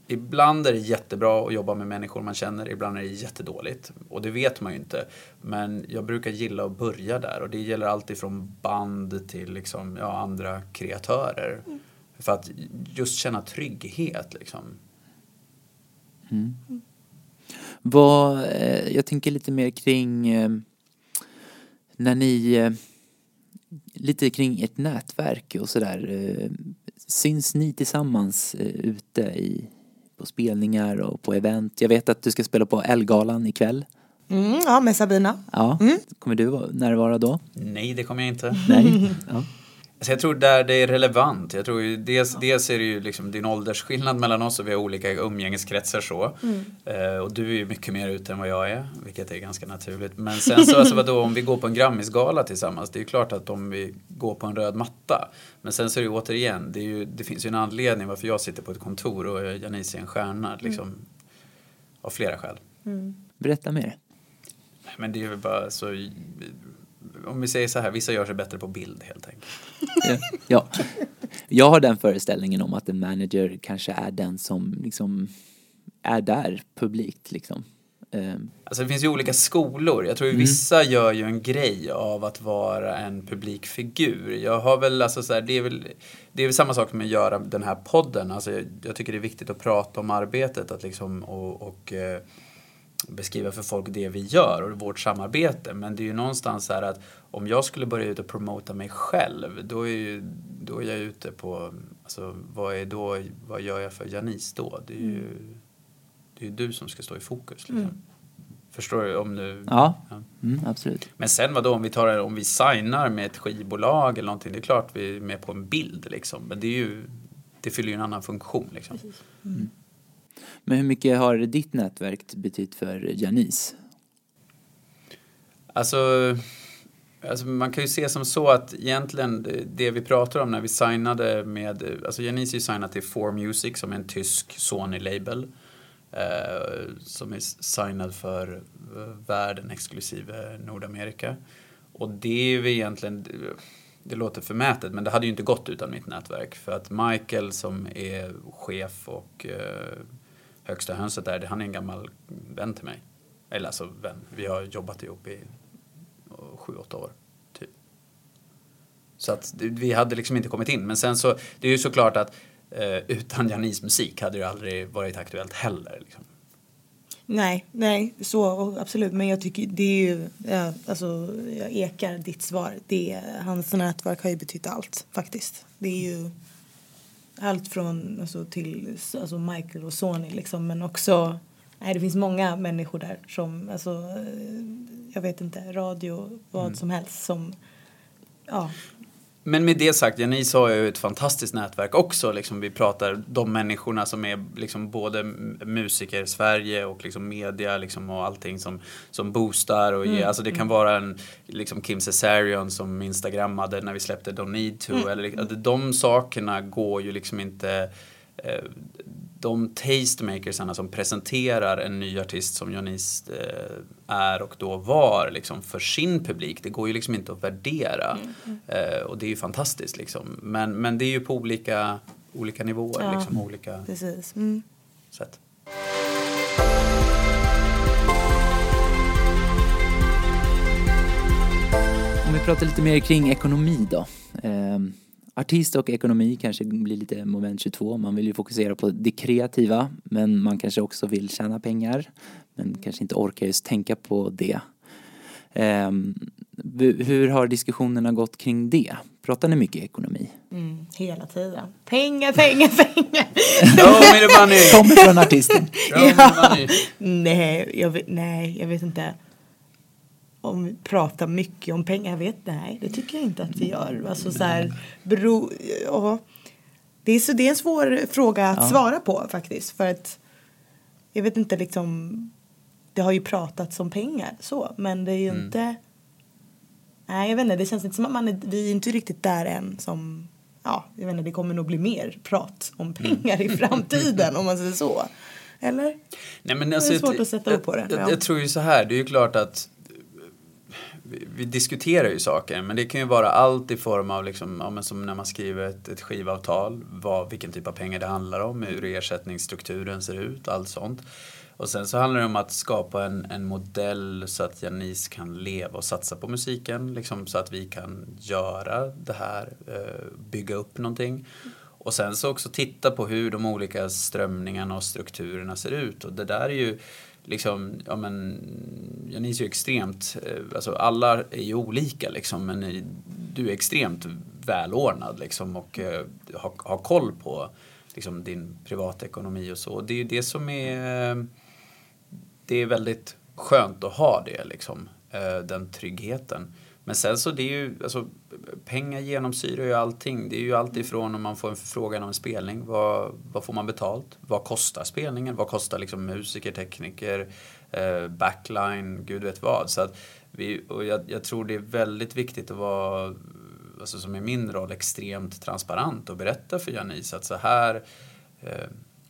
ibland är det jättebra att jobba med människor man känner, ibland är det jättedåligt. Och det vet man ju inte. Men jag brukar gilla att börja där och det gäller alltid från band till liksom, ja, andra kreatörer. För att just känna trygghet liksom. Vad, eh, jag tänker lite mer kring eh, när ni, eh, lite kring ett nätverk och sådär. Syns ni tillsammans ute i, på spelningar och på event? Jag vet att du ska spela på Elgalan ikväll. Mm, ja, med Sabina. Ja, kommer du vara- närvara då? Nej, det kommer jag inte. Nej? [laughs] Ja. Alltså jag tror där det är relevant. Jag tror ju dels, dels är det ju liksom din åldersskillnad mellan oss och vi har olika umgängeskretsar så. Eh, och du är ju mycket mer ute än vad jag är, vilket är ganska naturligt. Men sen så, alltså vadå, om vi går på en Grammisgala tillsammans, det är ju klart att om vi går på en röd matta. Men sen så är det ju återigen, det, är ju, det finns ju en anledning varför jag sitter på ett kontor och Janice är en stjärna, liksom. Av flera skäl. Berätta mer. Men det är väl bara så... Om vi säger så här, vissa gör sig bättre på bild helt enkelt. Ja. ja. Jag har den föreställningen om att en manager kanske är den som liksom är där publikt liksom. Ehm, Alltså det finns ju olika skolor. Jag tror ju vissa gör ju en grej av att vara en publikfigur. Jag har väl, alltså så här, det är väl, det är väl samma sak med att göra den här podden. Alltså jag, jag tycker det är viktigt att prata om arbetet att liksom, och, och eh, beskriva för folk det vi gör och vårt samarbete. Men det är ju någonstans så här att om jag skulle börja ut och promota mig själv, då är, ju, då är jag ute på, alltså vad är då, vad gör jag för Janice då? Det är ju, det är du som ska stå i fokus liksom. Förstår du? Om du... ja, mm, absolut. Men sen vadå, om vi tar om vi signar med ett skivbolag eller någonting, det är klart vi är med på en bild liksom. Men det är ju, det fyller ju en annan funktion liksom. Men hur mycket har ditt nätverk betytt för Janice? Alltså, alltså man kan ju se som så att egentligen det- vi pratar om när vi signade med, alltså Janice är ju signat till 4Music som är en tysk Sony-label. Eh, som är signad för eh, världen exklusive Nordamerika. Och det är ju egentligen, det låter förmätet men det hade ju inte gått utan mitt nätverk. För att Michael som är chef och eh, högsta hönset där, han är en gammal vän till mig. Eller alltså vän, vi har jobbat ihop i sju, åtta år. Typ. Så att vi hade liksom inte kommit in. Men sen så, det är ju såklart att eh, utan Janis musik hade det aldrig varit aktuellt heller. Liksom. Nej, nej, så absolut. Men jag tycker det är ju, ja, alltså jag ekar ditt svar. Det, hans nätverk har ju betytt allt faktiskt. Det är ju allt från alltså, till alltså Michael och Sony liksom. Men också, nej det finns många människor där som, alltså jag vet inte, radio, vad som helst som, ja. Men med det sagt, Janice har ju ett fantastiskt nätverk också. Liksom, vi pratar de människorna som är liksom både musiker i Sverige och liksom media liksom, och allting som, som boostar. Och ger, alltså det kan vara en liksom Kim Cesarion som instagrammade när vi släppte Don't Need To. Eller, alltså, de sakerna går ju liksom inte eh, de tastemakersarna som presenterar en ny artist som Janice eh, är och då var liksom för sin publik, det går ju liksom inte att värdera. Eh, och det är ju fantastiskt liksom. Men, men det är ju på olika, olika nivåer, Ja. liksom, olika Precis. Mm. sätt. Om vi pratar lite mer kring ekonomi då. Ehm, artist och ekonomi kanske blir lite moment 22. Man vill ju fokusera på det kreativa men man kanske också vill tjäna pengar men kanske inte orkar just tänka på det. Bu- hur har diskussionerna gått kring det? Pratar ni mycket ekonomi? Mm, hela tiden. Pengar, pengar, [laughs] pengar. Kommer från artisten. Money! Nej, jag vet, nej, jag vet inte. Om vi pratar mycket om pengar, jag vet nej, det tycker jag inte att vi gör. Alltså så här, bero, ja. det, är så, det är en svår fråga att Ja. svara på faktiskt. För att jag vet inte liksom, det har ju pratats om pengar så, men det är ju inte, nej jag vet inte, det känns inte som att man är, vi är inte riktigt där än som, ja, jag vet inte, det kommer nog bli mer prat om pengar i [laughs] framtiden om man säger så. Eller? Nej, men är alltså, svårt jag- att sätta ord på det, Jag, ja. jag tror ju så här, det är ju klart att vi, vi diskuterar ju saker, men det kan ju vara allt i form av liksom, ja, men som när man skriver ett, ett skivavtal, vad, vilken typ av pengar det handlar om, hur ersättningsstrukturen ser ut, allt sånt. Och sen så handlar det om att skapa en, en modell så att Janice kan leva och satsa på musiken, liksom, så att vi kan göra det här, eh, bygga upp någonting. Och sen så också titta på hur de olika strömningarna och strukturerna ser ut. Och det där är ju liksom, ja men, Janice är ju extremt, eh, alltså alla är ju olika liksom, men eh, du är extremt välordnad liksom och eh, har, har koll på liksom, din privatekonomi och så. Det är ju det som är eh, det är väldigt skönt att ha det liksom, eh, den tryggheten. Men sen så det är ju, alltså, pengar genomsyrar ju allting. Det är ju allt ifrån om man får en förfrågan om en spelning, vad, vad får man betalt? Vad kostar spelningen? Vad kostar liksom musiker, tekniker, eh, backline, gud vet vad. Så att vi, och jag, jag tror det är väldigt viktigt att vara, alltså som i min roll, extremt transparent och berätta för Janice att så här eh,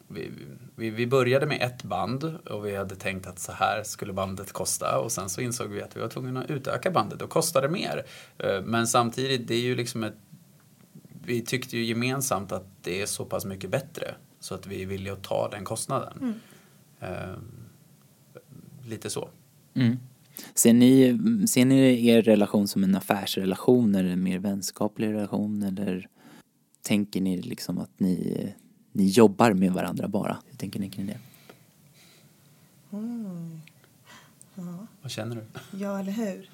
vi, vi, vi, började med ett band och vi hade tänkt att så här skulle bandet kosta och sen så insåg vi att vi var tvungna att utöka bandet och kostade mer. Eh, men samtidigt, det är ju liksom ett vi tyckte ju gemensamt att det är så pass mycket bättre så att vi är villiga att ta den kostnaden. Mm. Uh, lite så. Mm. Ser, ni, ser ni er relation som en affärsrelation eller en mer vänskaplig relation eller tänker ni liksom att ni ni jobbar med varandra bara. Hur tänker ni kring det? Mm. Ja. Vad känner du? Ja, eller hur?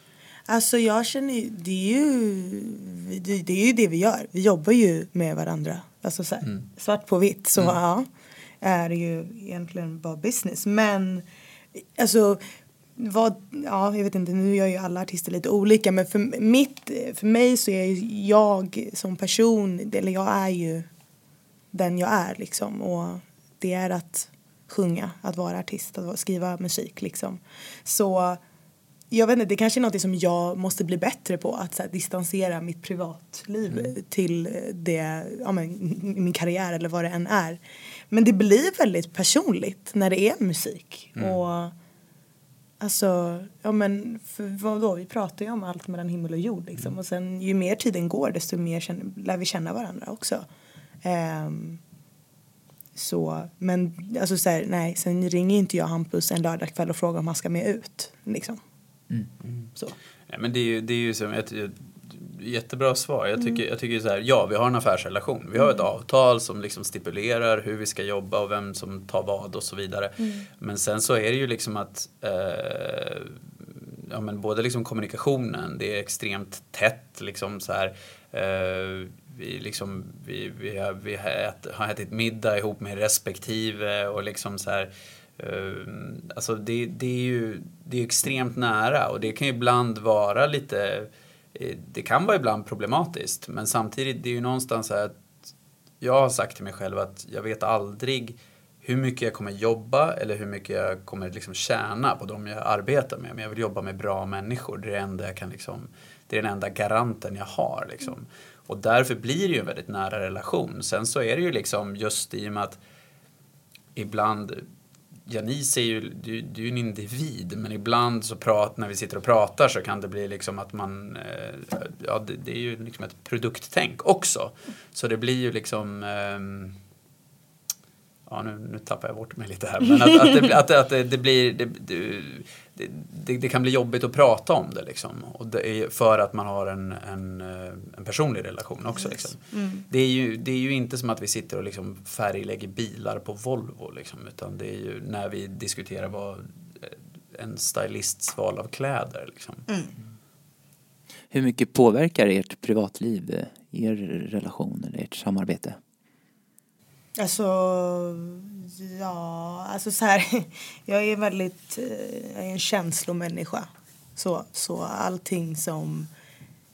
Alltså jag känner ju, det är ju, det, det är ju det vi gör. Vi jobbar ju med varandra. Alltså så här, mm. svart på vitt så mm. ja, är det ju egentligen bara business. Men alltså vad, ja, jag vet inte, nu gör ju alla artister lite olika men för, mitt, för mig så är jag som person, eller jag är ju den jag är liksom. Och det är att sjunga, att vara artist, att skriva musik liksom. Så jag vet inte, det kanske är något som jag måste bli bättre på. Att här, distansera mitt privatliv mm. till det, ja, men, min karriär eller vad det än är. Men det blir väldigt personligt när det är musik. Mm. Och Alltså, ja men för vadå, vi pratar ju om allt mellan himmel och jord liksom. Mm. Och sen ju mer tiden går desto mer känner, lär vi känna varandra också. Um, så, men alltså så här, nej, sen ringer inte jag Hampus en lördagkväll och frågar om han ska med ut. Liksom. Mm. Mm. Så. Ja, men det är ju, det är ju som ett, jättebra svar. Jag tycker, mm. jag tycker så här, ja vi har en affärsrelation. Vi har ett mm. avtal som liksom stipulerar hur vi ska jobba och vem som tar vad och så vidare. Mm. Men sen så är det ju liksom att eh, ja, men både liksom kommunikationen, det är extremt tätt liksom så här. Eh, vi, liksom, vi, vi, har, vi har, ät, har ätit middag ihop med respektive och liksom så här, uh, alltså det, det är ju det är extremt nära och det kan ju ibland vara lite, eh, det kan vara ibland problematiskt men samtidigt det är ju någonstans så här att jag har sagt till mig själv att jag vet aldrig hur mycket jag kommer jobba eller hur mycket jag kommer liksom tjäna på de jag arbetar med. Men jag vill jobba med bra människor. Det är, det enda jag kan liksom, det är den enda garanten jag har. Liksom. Och därför blir det ju en väldigt nära relation. Sen så är det ju liksom just i och med att ibland Janice är ju, du, du är ju en individ men ibland så prat, när vi sitter och pratar så kan det bli liksom att man, eh, ja det, det, är ju liksom ett produkttänk också. Så det blir ju liksom ehm, ja nu, nu tappar jag bort mig lite här, men att, att, det, att, att det, det blir, det, det, det, kan bli jobbigt att prata om det liksom. Och det är för att man har en, en, eh, en personlig relation också. Liksom. Mm. Det, är ju, det är ju inte som att vi sitter och liksom färglägger bilar på Volvo liksom, utan det är ju när vi diskuterar vad eh, en stylists val av kläder. Liksom. Mm. Hur mycket påverkar ert privatliv eh, er relation eller ert samarbete? Alltså, ja, alltså så här, [laughs] jag är väldigt, eh, jag är en känslomänniska. Så, så allting som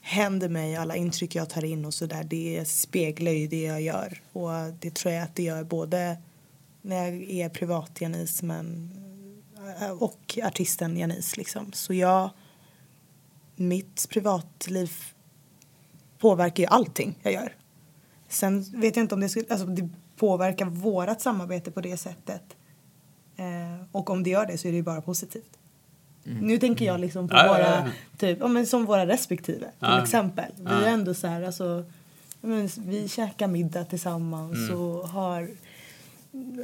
händer mig, alla intryck jag tar in och så där, det speglar ju det jag gör. Och det tror jag att det gör både när jag är privat Janice men, eh, och artisten Janice liksom. Så jag, mitt privatliv påverkar ju allting jag gör. Sen vet jag inte om det skulle, alltså det påverka vårt samarbete på det sättet. Eh, och om det gör det så är det bara positivt. Mm. Nu tänker jag liksom på mm. våra, ja, ja, typ, ja, men som våra respektive till exempel. Vi är ändå så här, alltså, men, vi käkar middag tillsammans mm. och har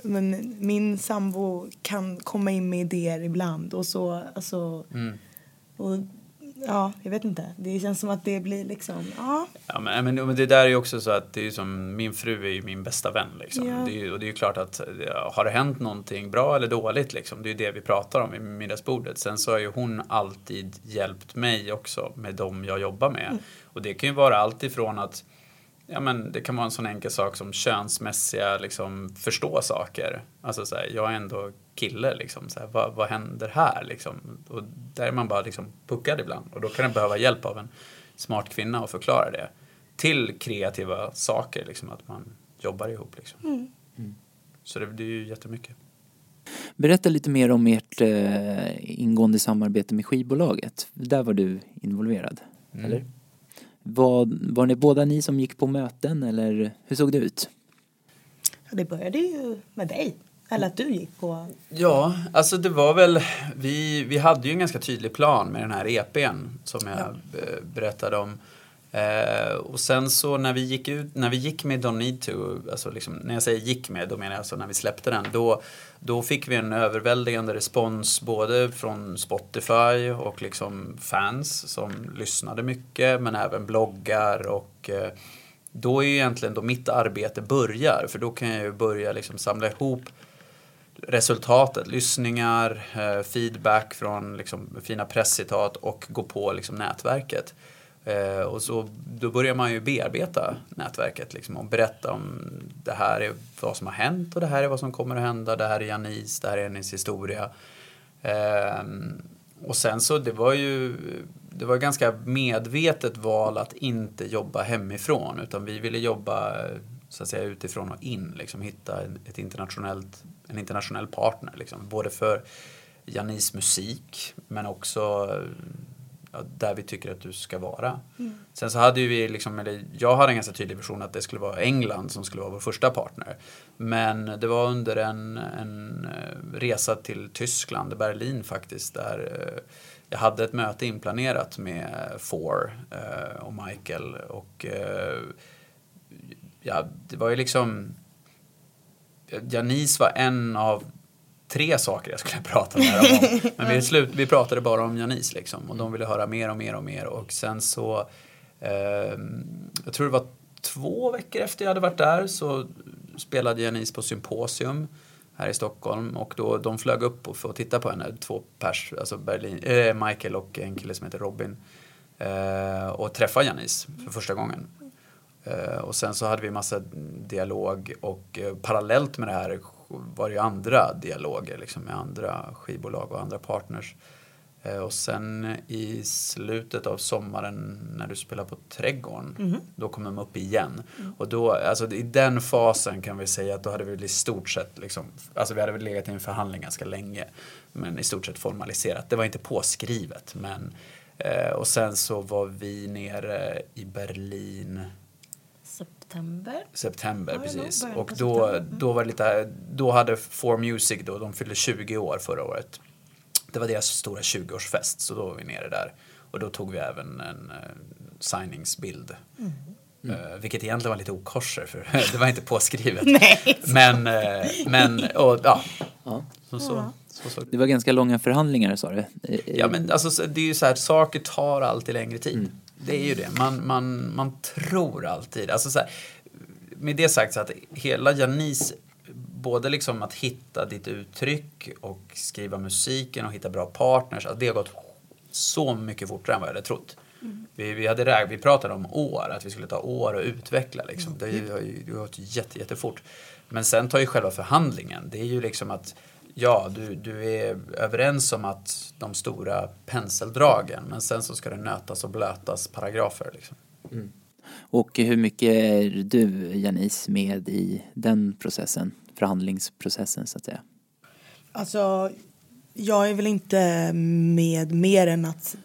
men min sambo kan komma in med idéer ibland och så, alltså, mm. och ja, jag vet inte. Det känns som att det blir liksom, ja. Ja men, men det där är ju också så att det är som, min fru är ju min bästa vän liksom. Ja. Det är, och det är ju klart att har det hänt någonting bra eller dåligt liksom, det är ju det vi pratar om i middagsbordet. Sen så har ju hon alltid hjälpt mig också med dem jag jobbar med. Mm. Och det kan ju vara allt ifrån att Ja, men det kan vara en sån enkel sak som könsmässiga, liksom, förstå saker. Alltså så här, jag är ändå kille, liksom, så här, vad, vad händer här? Liksom? Och där är man bara liksom puckad ibland. Och då kan det behöva hjälp av en smart kvinna att förklara det. Till kreativa saker, liksom, att man jobbar ihop. Liksom. Mm. Så det, det är ju jättemycket. Berätta lite mer om ert eh, ingående samarbete med skivbolaget. Där var du involverad, Mm. eller? Var, var det båda ni som gick på möten eller hur såg det ut? Ja, det började ju med dig. Eller att du gick på... Ja, alltså det var väl, vi, vi hade ju en ganska tydlig plan med den här EPn som jag eh, berättade om. Eh, och sen så när vi gick ut, när vi gick med Don't Need To, alltså liksom, när jag säger gick med, då menar jag alltså när vi släppte den, då, då fick vi en överväldigande respons både från Spotify och liksom fans som lyssnade mycket, men även bloggar och eh, då är ju egentligen då mitt arbete börjar, för då kan jag ju börja liksom samla ihop resultatet, lyssningar, eh, feedback från liksom, fina presscitat och gå på liksom, nätverket. Eh, och så, då börjar man ju bearbeta nätverket liksom, och berätta om det här är vad som har hänt och det här är vad som kommer att hända, det här är Janis, det här är hennes historia. Eh, och sen så, det var ju det var ganska medvetet val att inte jobba hemifrån utan vi ville jobba så att säga utifrån och in, liksom hitta en- ett internationellt, en internationell partner. Liksom. Både för Janis musik men också där vi tycker att du ska vara. Sen så hade ju vi, liksom, eller jag hade en ganska tydlig vision att det skulle vara England som skulle vara vår första partner. Men det var under en, en eh, resa till Tyskland, Berlin faktiskt, där eh, jag hade ett möte inplanerat med Four eh, och Michael och ja, det var ju liksom Janis var en av tre saker jag skulle prata med dem om. [laughs] Men vi, slut, vi pratade bara om Janis liksom och de ville höra mer och mer och mer och sen så eh, jag tror det var två veckor efter jag hade varit där så spelade Janis på Symposium här i Stockholm och då de flög upp och för att titta på henne, två pers, alltså Berlin, eh, Michael och en kille som heter Robin eh, och träffa Janis för första gången. Eh, och sen så hade vi massa dialog och eh, parallellt med det här var det ju andra dialoger liksom, med andra skivbolag och andra partners. Eh, och sen i slutet av sommaren när du spelar på Trädgården, då kom de upp igen. Och då, alltså i den fasen kan vi säga att då hade vi i stort sett, liksom, alltså vi hade väl legat i en förhandling ganska länge, men i stort sett formaliserat. Det var inte påskrivet, men eh, och sen så var vi nere i Berlin September. september, precis. Och då, september. Mm. då var det lite, då hade For Music då, de fyllde 20 år förra året. Det var deras stora 20-årsfest, så då var vi nere där. Och då tog vi även en uh, signingsbild. Mm. Eh, vilket egentligen var lite okorser för [laughs] det var inte påskrivet. [laughs] Nej. Men, eh, men och, ja. Ja. Så, så, så, så. Det var ganska långa förhandlingar sa du? Ja men alltså så- det är ju så här, saker tar alltid längre tid. Mm. Det är ju det. Man, man, man tror alltid. Alltså så här, med det sagt så att hela Janis, både liksom att hitta ditt uttryck och skriva musiken och hitta bra partners, alltså det har gått så mycket fortare än vad jag hade trott. Vi, vi, hade, räk- vi pratade om år, att vi skulle ta år att utveckla. Liksom. Det, har ju- det har gått jätte, jättefort. Men sen tar ju själva förhandlingen, det är ju liksom att ja, du, du är överens om att de stora penseldragen, men sen så ska det nötas och blötas paragrafer. Liksom. Och hur mycket är du, Janice, med i den processen? Förhandlingsprocessen så att säga. Alltså, jag är väl inte med mer än att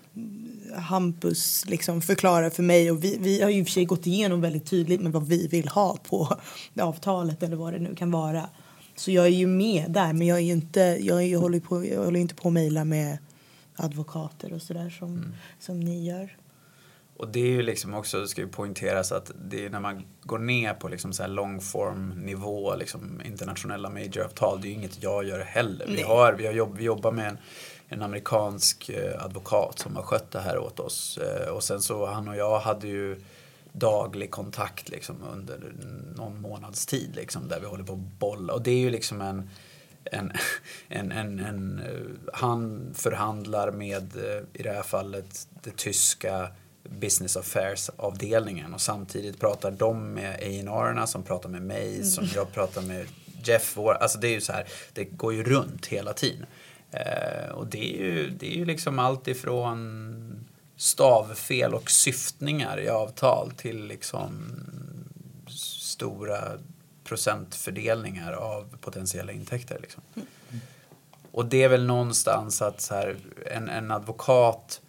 Hampus liksom förklarar för mig och vi, vi har ju i och för sig gått igenom väldigt tydligt med vad vi vill ha på avtalet eller vad det nu kan vara. Så jag är ju med där men jag är inte, jag, är, ju- håller, på, jag håller inte på att mejla med advokater och sådär som, som ni gör. Och det är ju liksom också, det ska ju poängteras att det är när man går ner på liksom så här nivå, liksom internationella majoravtal, det är ju inget jag gör heller. Vi, har, vi, har jobb, vi jobbar med en, en amerikansk eh, advokat som har skött det här åt oss. Eh, och sen så han och jag hade ju daglig kontakt liksom under någon månads tid liksom, där vi håller på att bolla. Och det är ju liksom en en, [laughs] en, en, en, han förhandlar med, eh, i det här fallet, det tyska business affairs-avdelningen och samtidigt pratar de med A&amppr som pratar med mig, som jag pratar med Jeff. Vår, alltså det är ju så här, det går ju runt hela tiden. Eh, och det är, ju, det är ju liksom allt ifrån stavfel och syftningar i avtal till liksom stora procentfördelningar av potentiella intäkter. Liksom. Mm. Och det är väl någonstans att så här, en, en advokat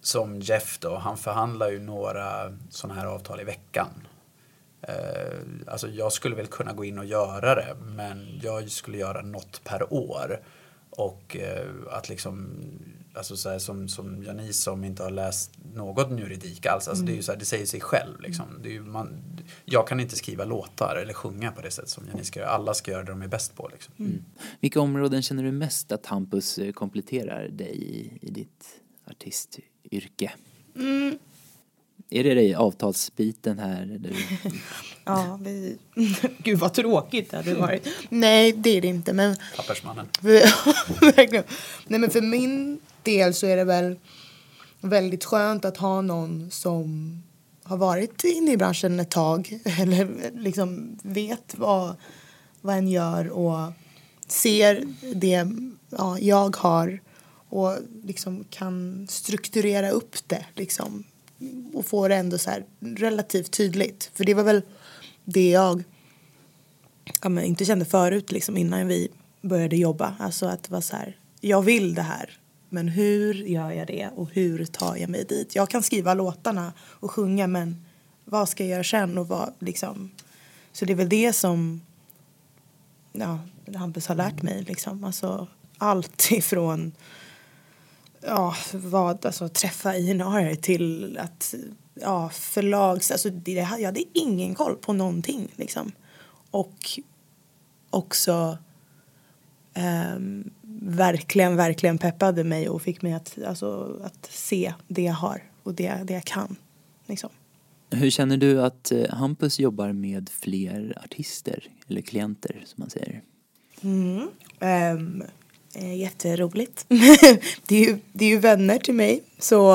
som Jeff då, han förhandlar ju några sådana här avtal i veckan. Eh, alltså jag skulle väl kunna gå in och göra det, men jag skulle göra något per år. Och eh, att liksom, alltså så här, som, som Janice som inte har läst något juridik alls, alltså mm. det, är ju så här, det säger sig själv. Liksom. Det är ju, man, jag kan inte skriva låtar eller sjunga på det sätt som Janice ska göra. Alla ska göra det de är bäst på. Liksom. Mm. Vilka områden känner du mest att Hampus eh, kompletterar dig i, i ditt artistyrke? Mm. Är det i avtalsbiten här? Eller? [laughs] ja, vi... [laughs] Gud vad tråkigt det hade varit. Nej, det är det inte. Men... Pappersmannen. [laughs] Verkligen. Nej, men för min del så är det väl väldigt skönt att ha någon som har varit inne i branschen ett tag eller liksom vet vad, vad en gör och ser det ja, jag har och liksom kan strukturera upp det liksom och få det ändå så här relativt tydligt. För det var väl det jag ja, men inte kände förut liksom innan vi började jobba. Alltså att det var så här, jag vill det här. Men hur gör jag det och hur tar jag mig dit? Jag kan skriva låtarna och sjunga men vad ska jag göra sen och vad liksom. Så det är väl det som ja, Hampus har lärt mig liksom. Alltså allt [laughs] ifrån ja, vad, alltså, träffa INR till att ja, förlags... Alltså, det, jag hade ingen koll på någonting. Liksom. Och också um, verkligen, verkligen peppade mig och fick mig att, alltså, att se det jag har och det, det jag kan. Liksom. Hur känner du att eh, Hampus jobbar med fler artister eller klienter som man säger? Mm. Um, Eh, jätteroligt. [laughs] det, är ju, det är ju vänner till mig. Så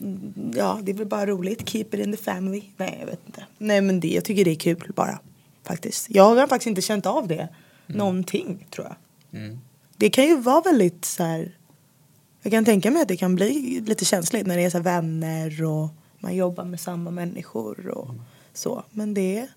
mm, ja, det är väl bara roligt. Keep it in the family. Nej, jag vet inte. Nej, men det, jag tycker det är kul bara. Faktiskt. Jag har faktiskt inte känt av det. Mm. Någonting, tror jag. Mm. Det kan ju vara väldigt så här. Jag kan tänka mig att det kan bli lite känsligt när det är så vänner och man jobbar med samma människor och mm. så. Men det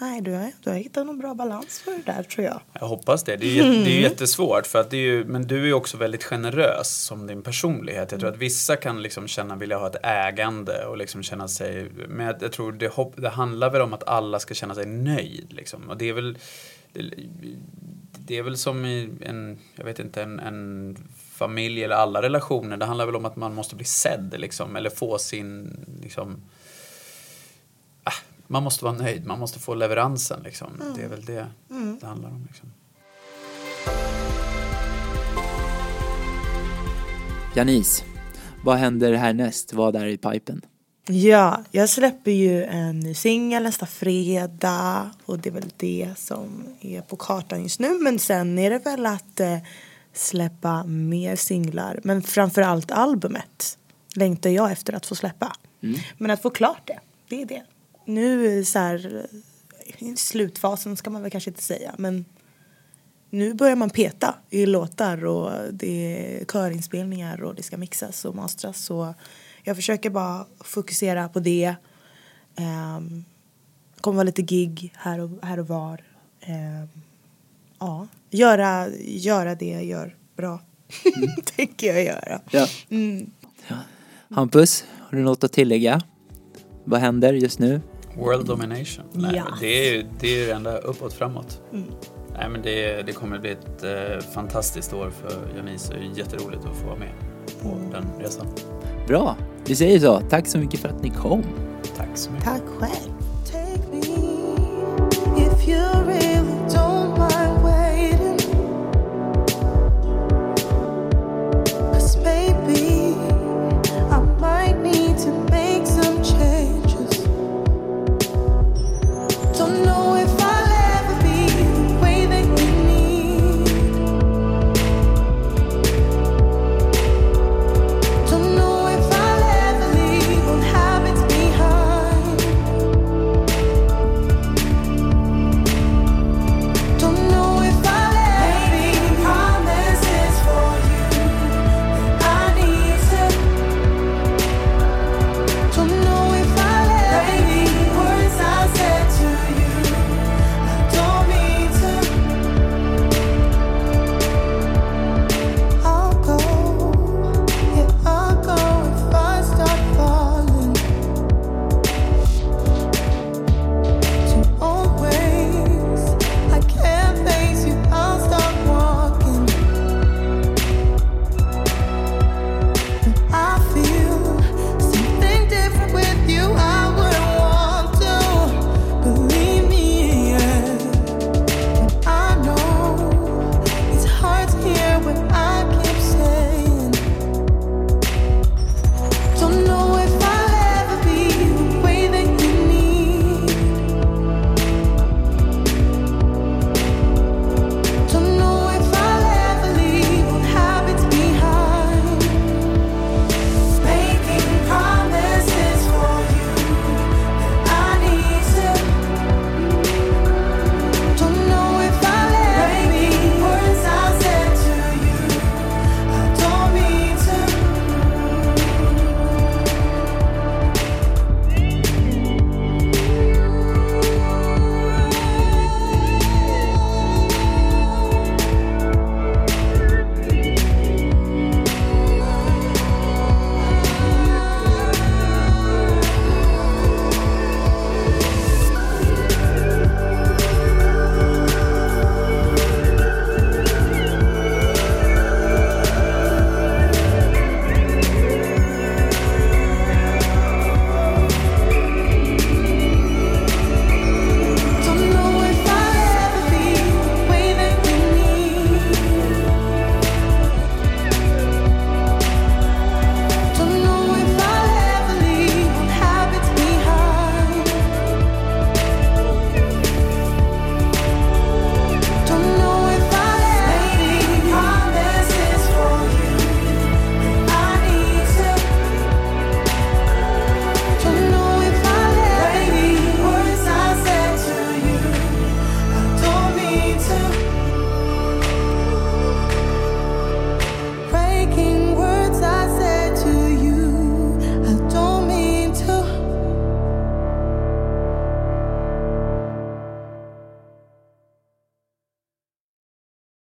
Nej, du har, du har hittat någon bra balans för det där tror jag. Jag hoppas det. Det är, mm. det är jättesvårt. För att det är ju, men du är också väldigt generös som din personlighet. Jag tror att vissa kan liksom känna, vilja ha ett ägande och liksom känna sig... Men jag, jag tror det, det handlar väl om att alla ska känna sig nöjd. Liksom. Och det är väl... Det, det är väl som i en, jag vet inte, en, en familj eller alla relationer. Det handlar väl om att man måste bli sedd liksom. Eller få sin, liksom man måste vara nöjd, man måste få leveransen. Liksom. Mm. Det är väl det mm. det handlar om. Liksom. Janice, vad händer härnäst? Vad är i pipen? Ja, jag släpper ju en ny singel nästa fredag och det är väl det som är på kartan just nu. Men sen är det väl att eh, släppa mer singlar. Men framförallt albumet längtar jag efter att få släppa. Mm. Men att få klart det, det är det nu så här, i slutfasen ska man väl kanske inte säga men nu börjar man peta i låtar och det är körinspelningar och det ska mixas och mastras så jag försöker bara fokusera på det. Um, kommer vara lite gig här och, här och var. Um, ja, göra, göra det jag gör bra. Mm. [laughs] Tänker jag göra. Ja. Mm. ja. Hampus, har du något att tillägga? Vad händer just nu? World domination. Nej, ja. det, är, det är det enda uppåt framåt. Mm. Nej, men det, det kommer bli ett eh, fantastiskt år för Janice och det är jätteroligt att få vara med på mm. den resan. Bra, vi säger så. Tack så mycket för att ni kom. Tack så mycket. Tack själv.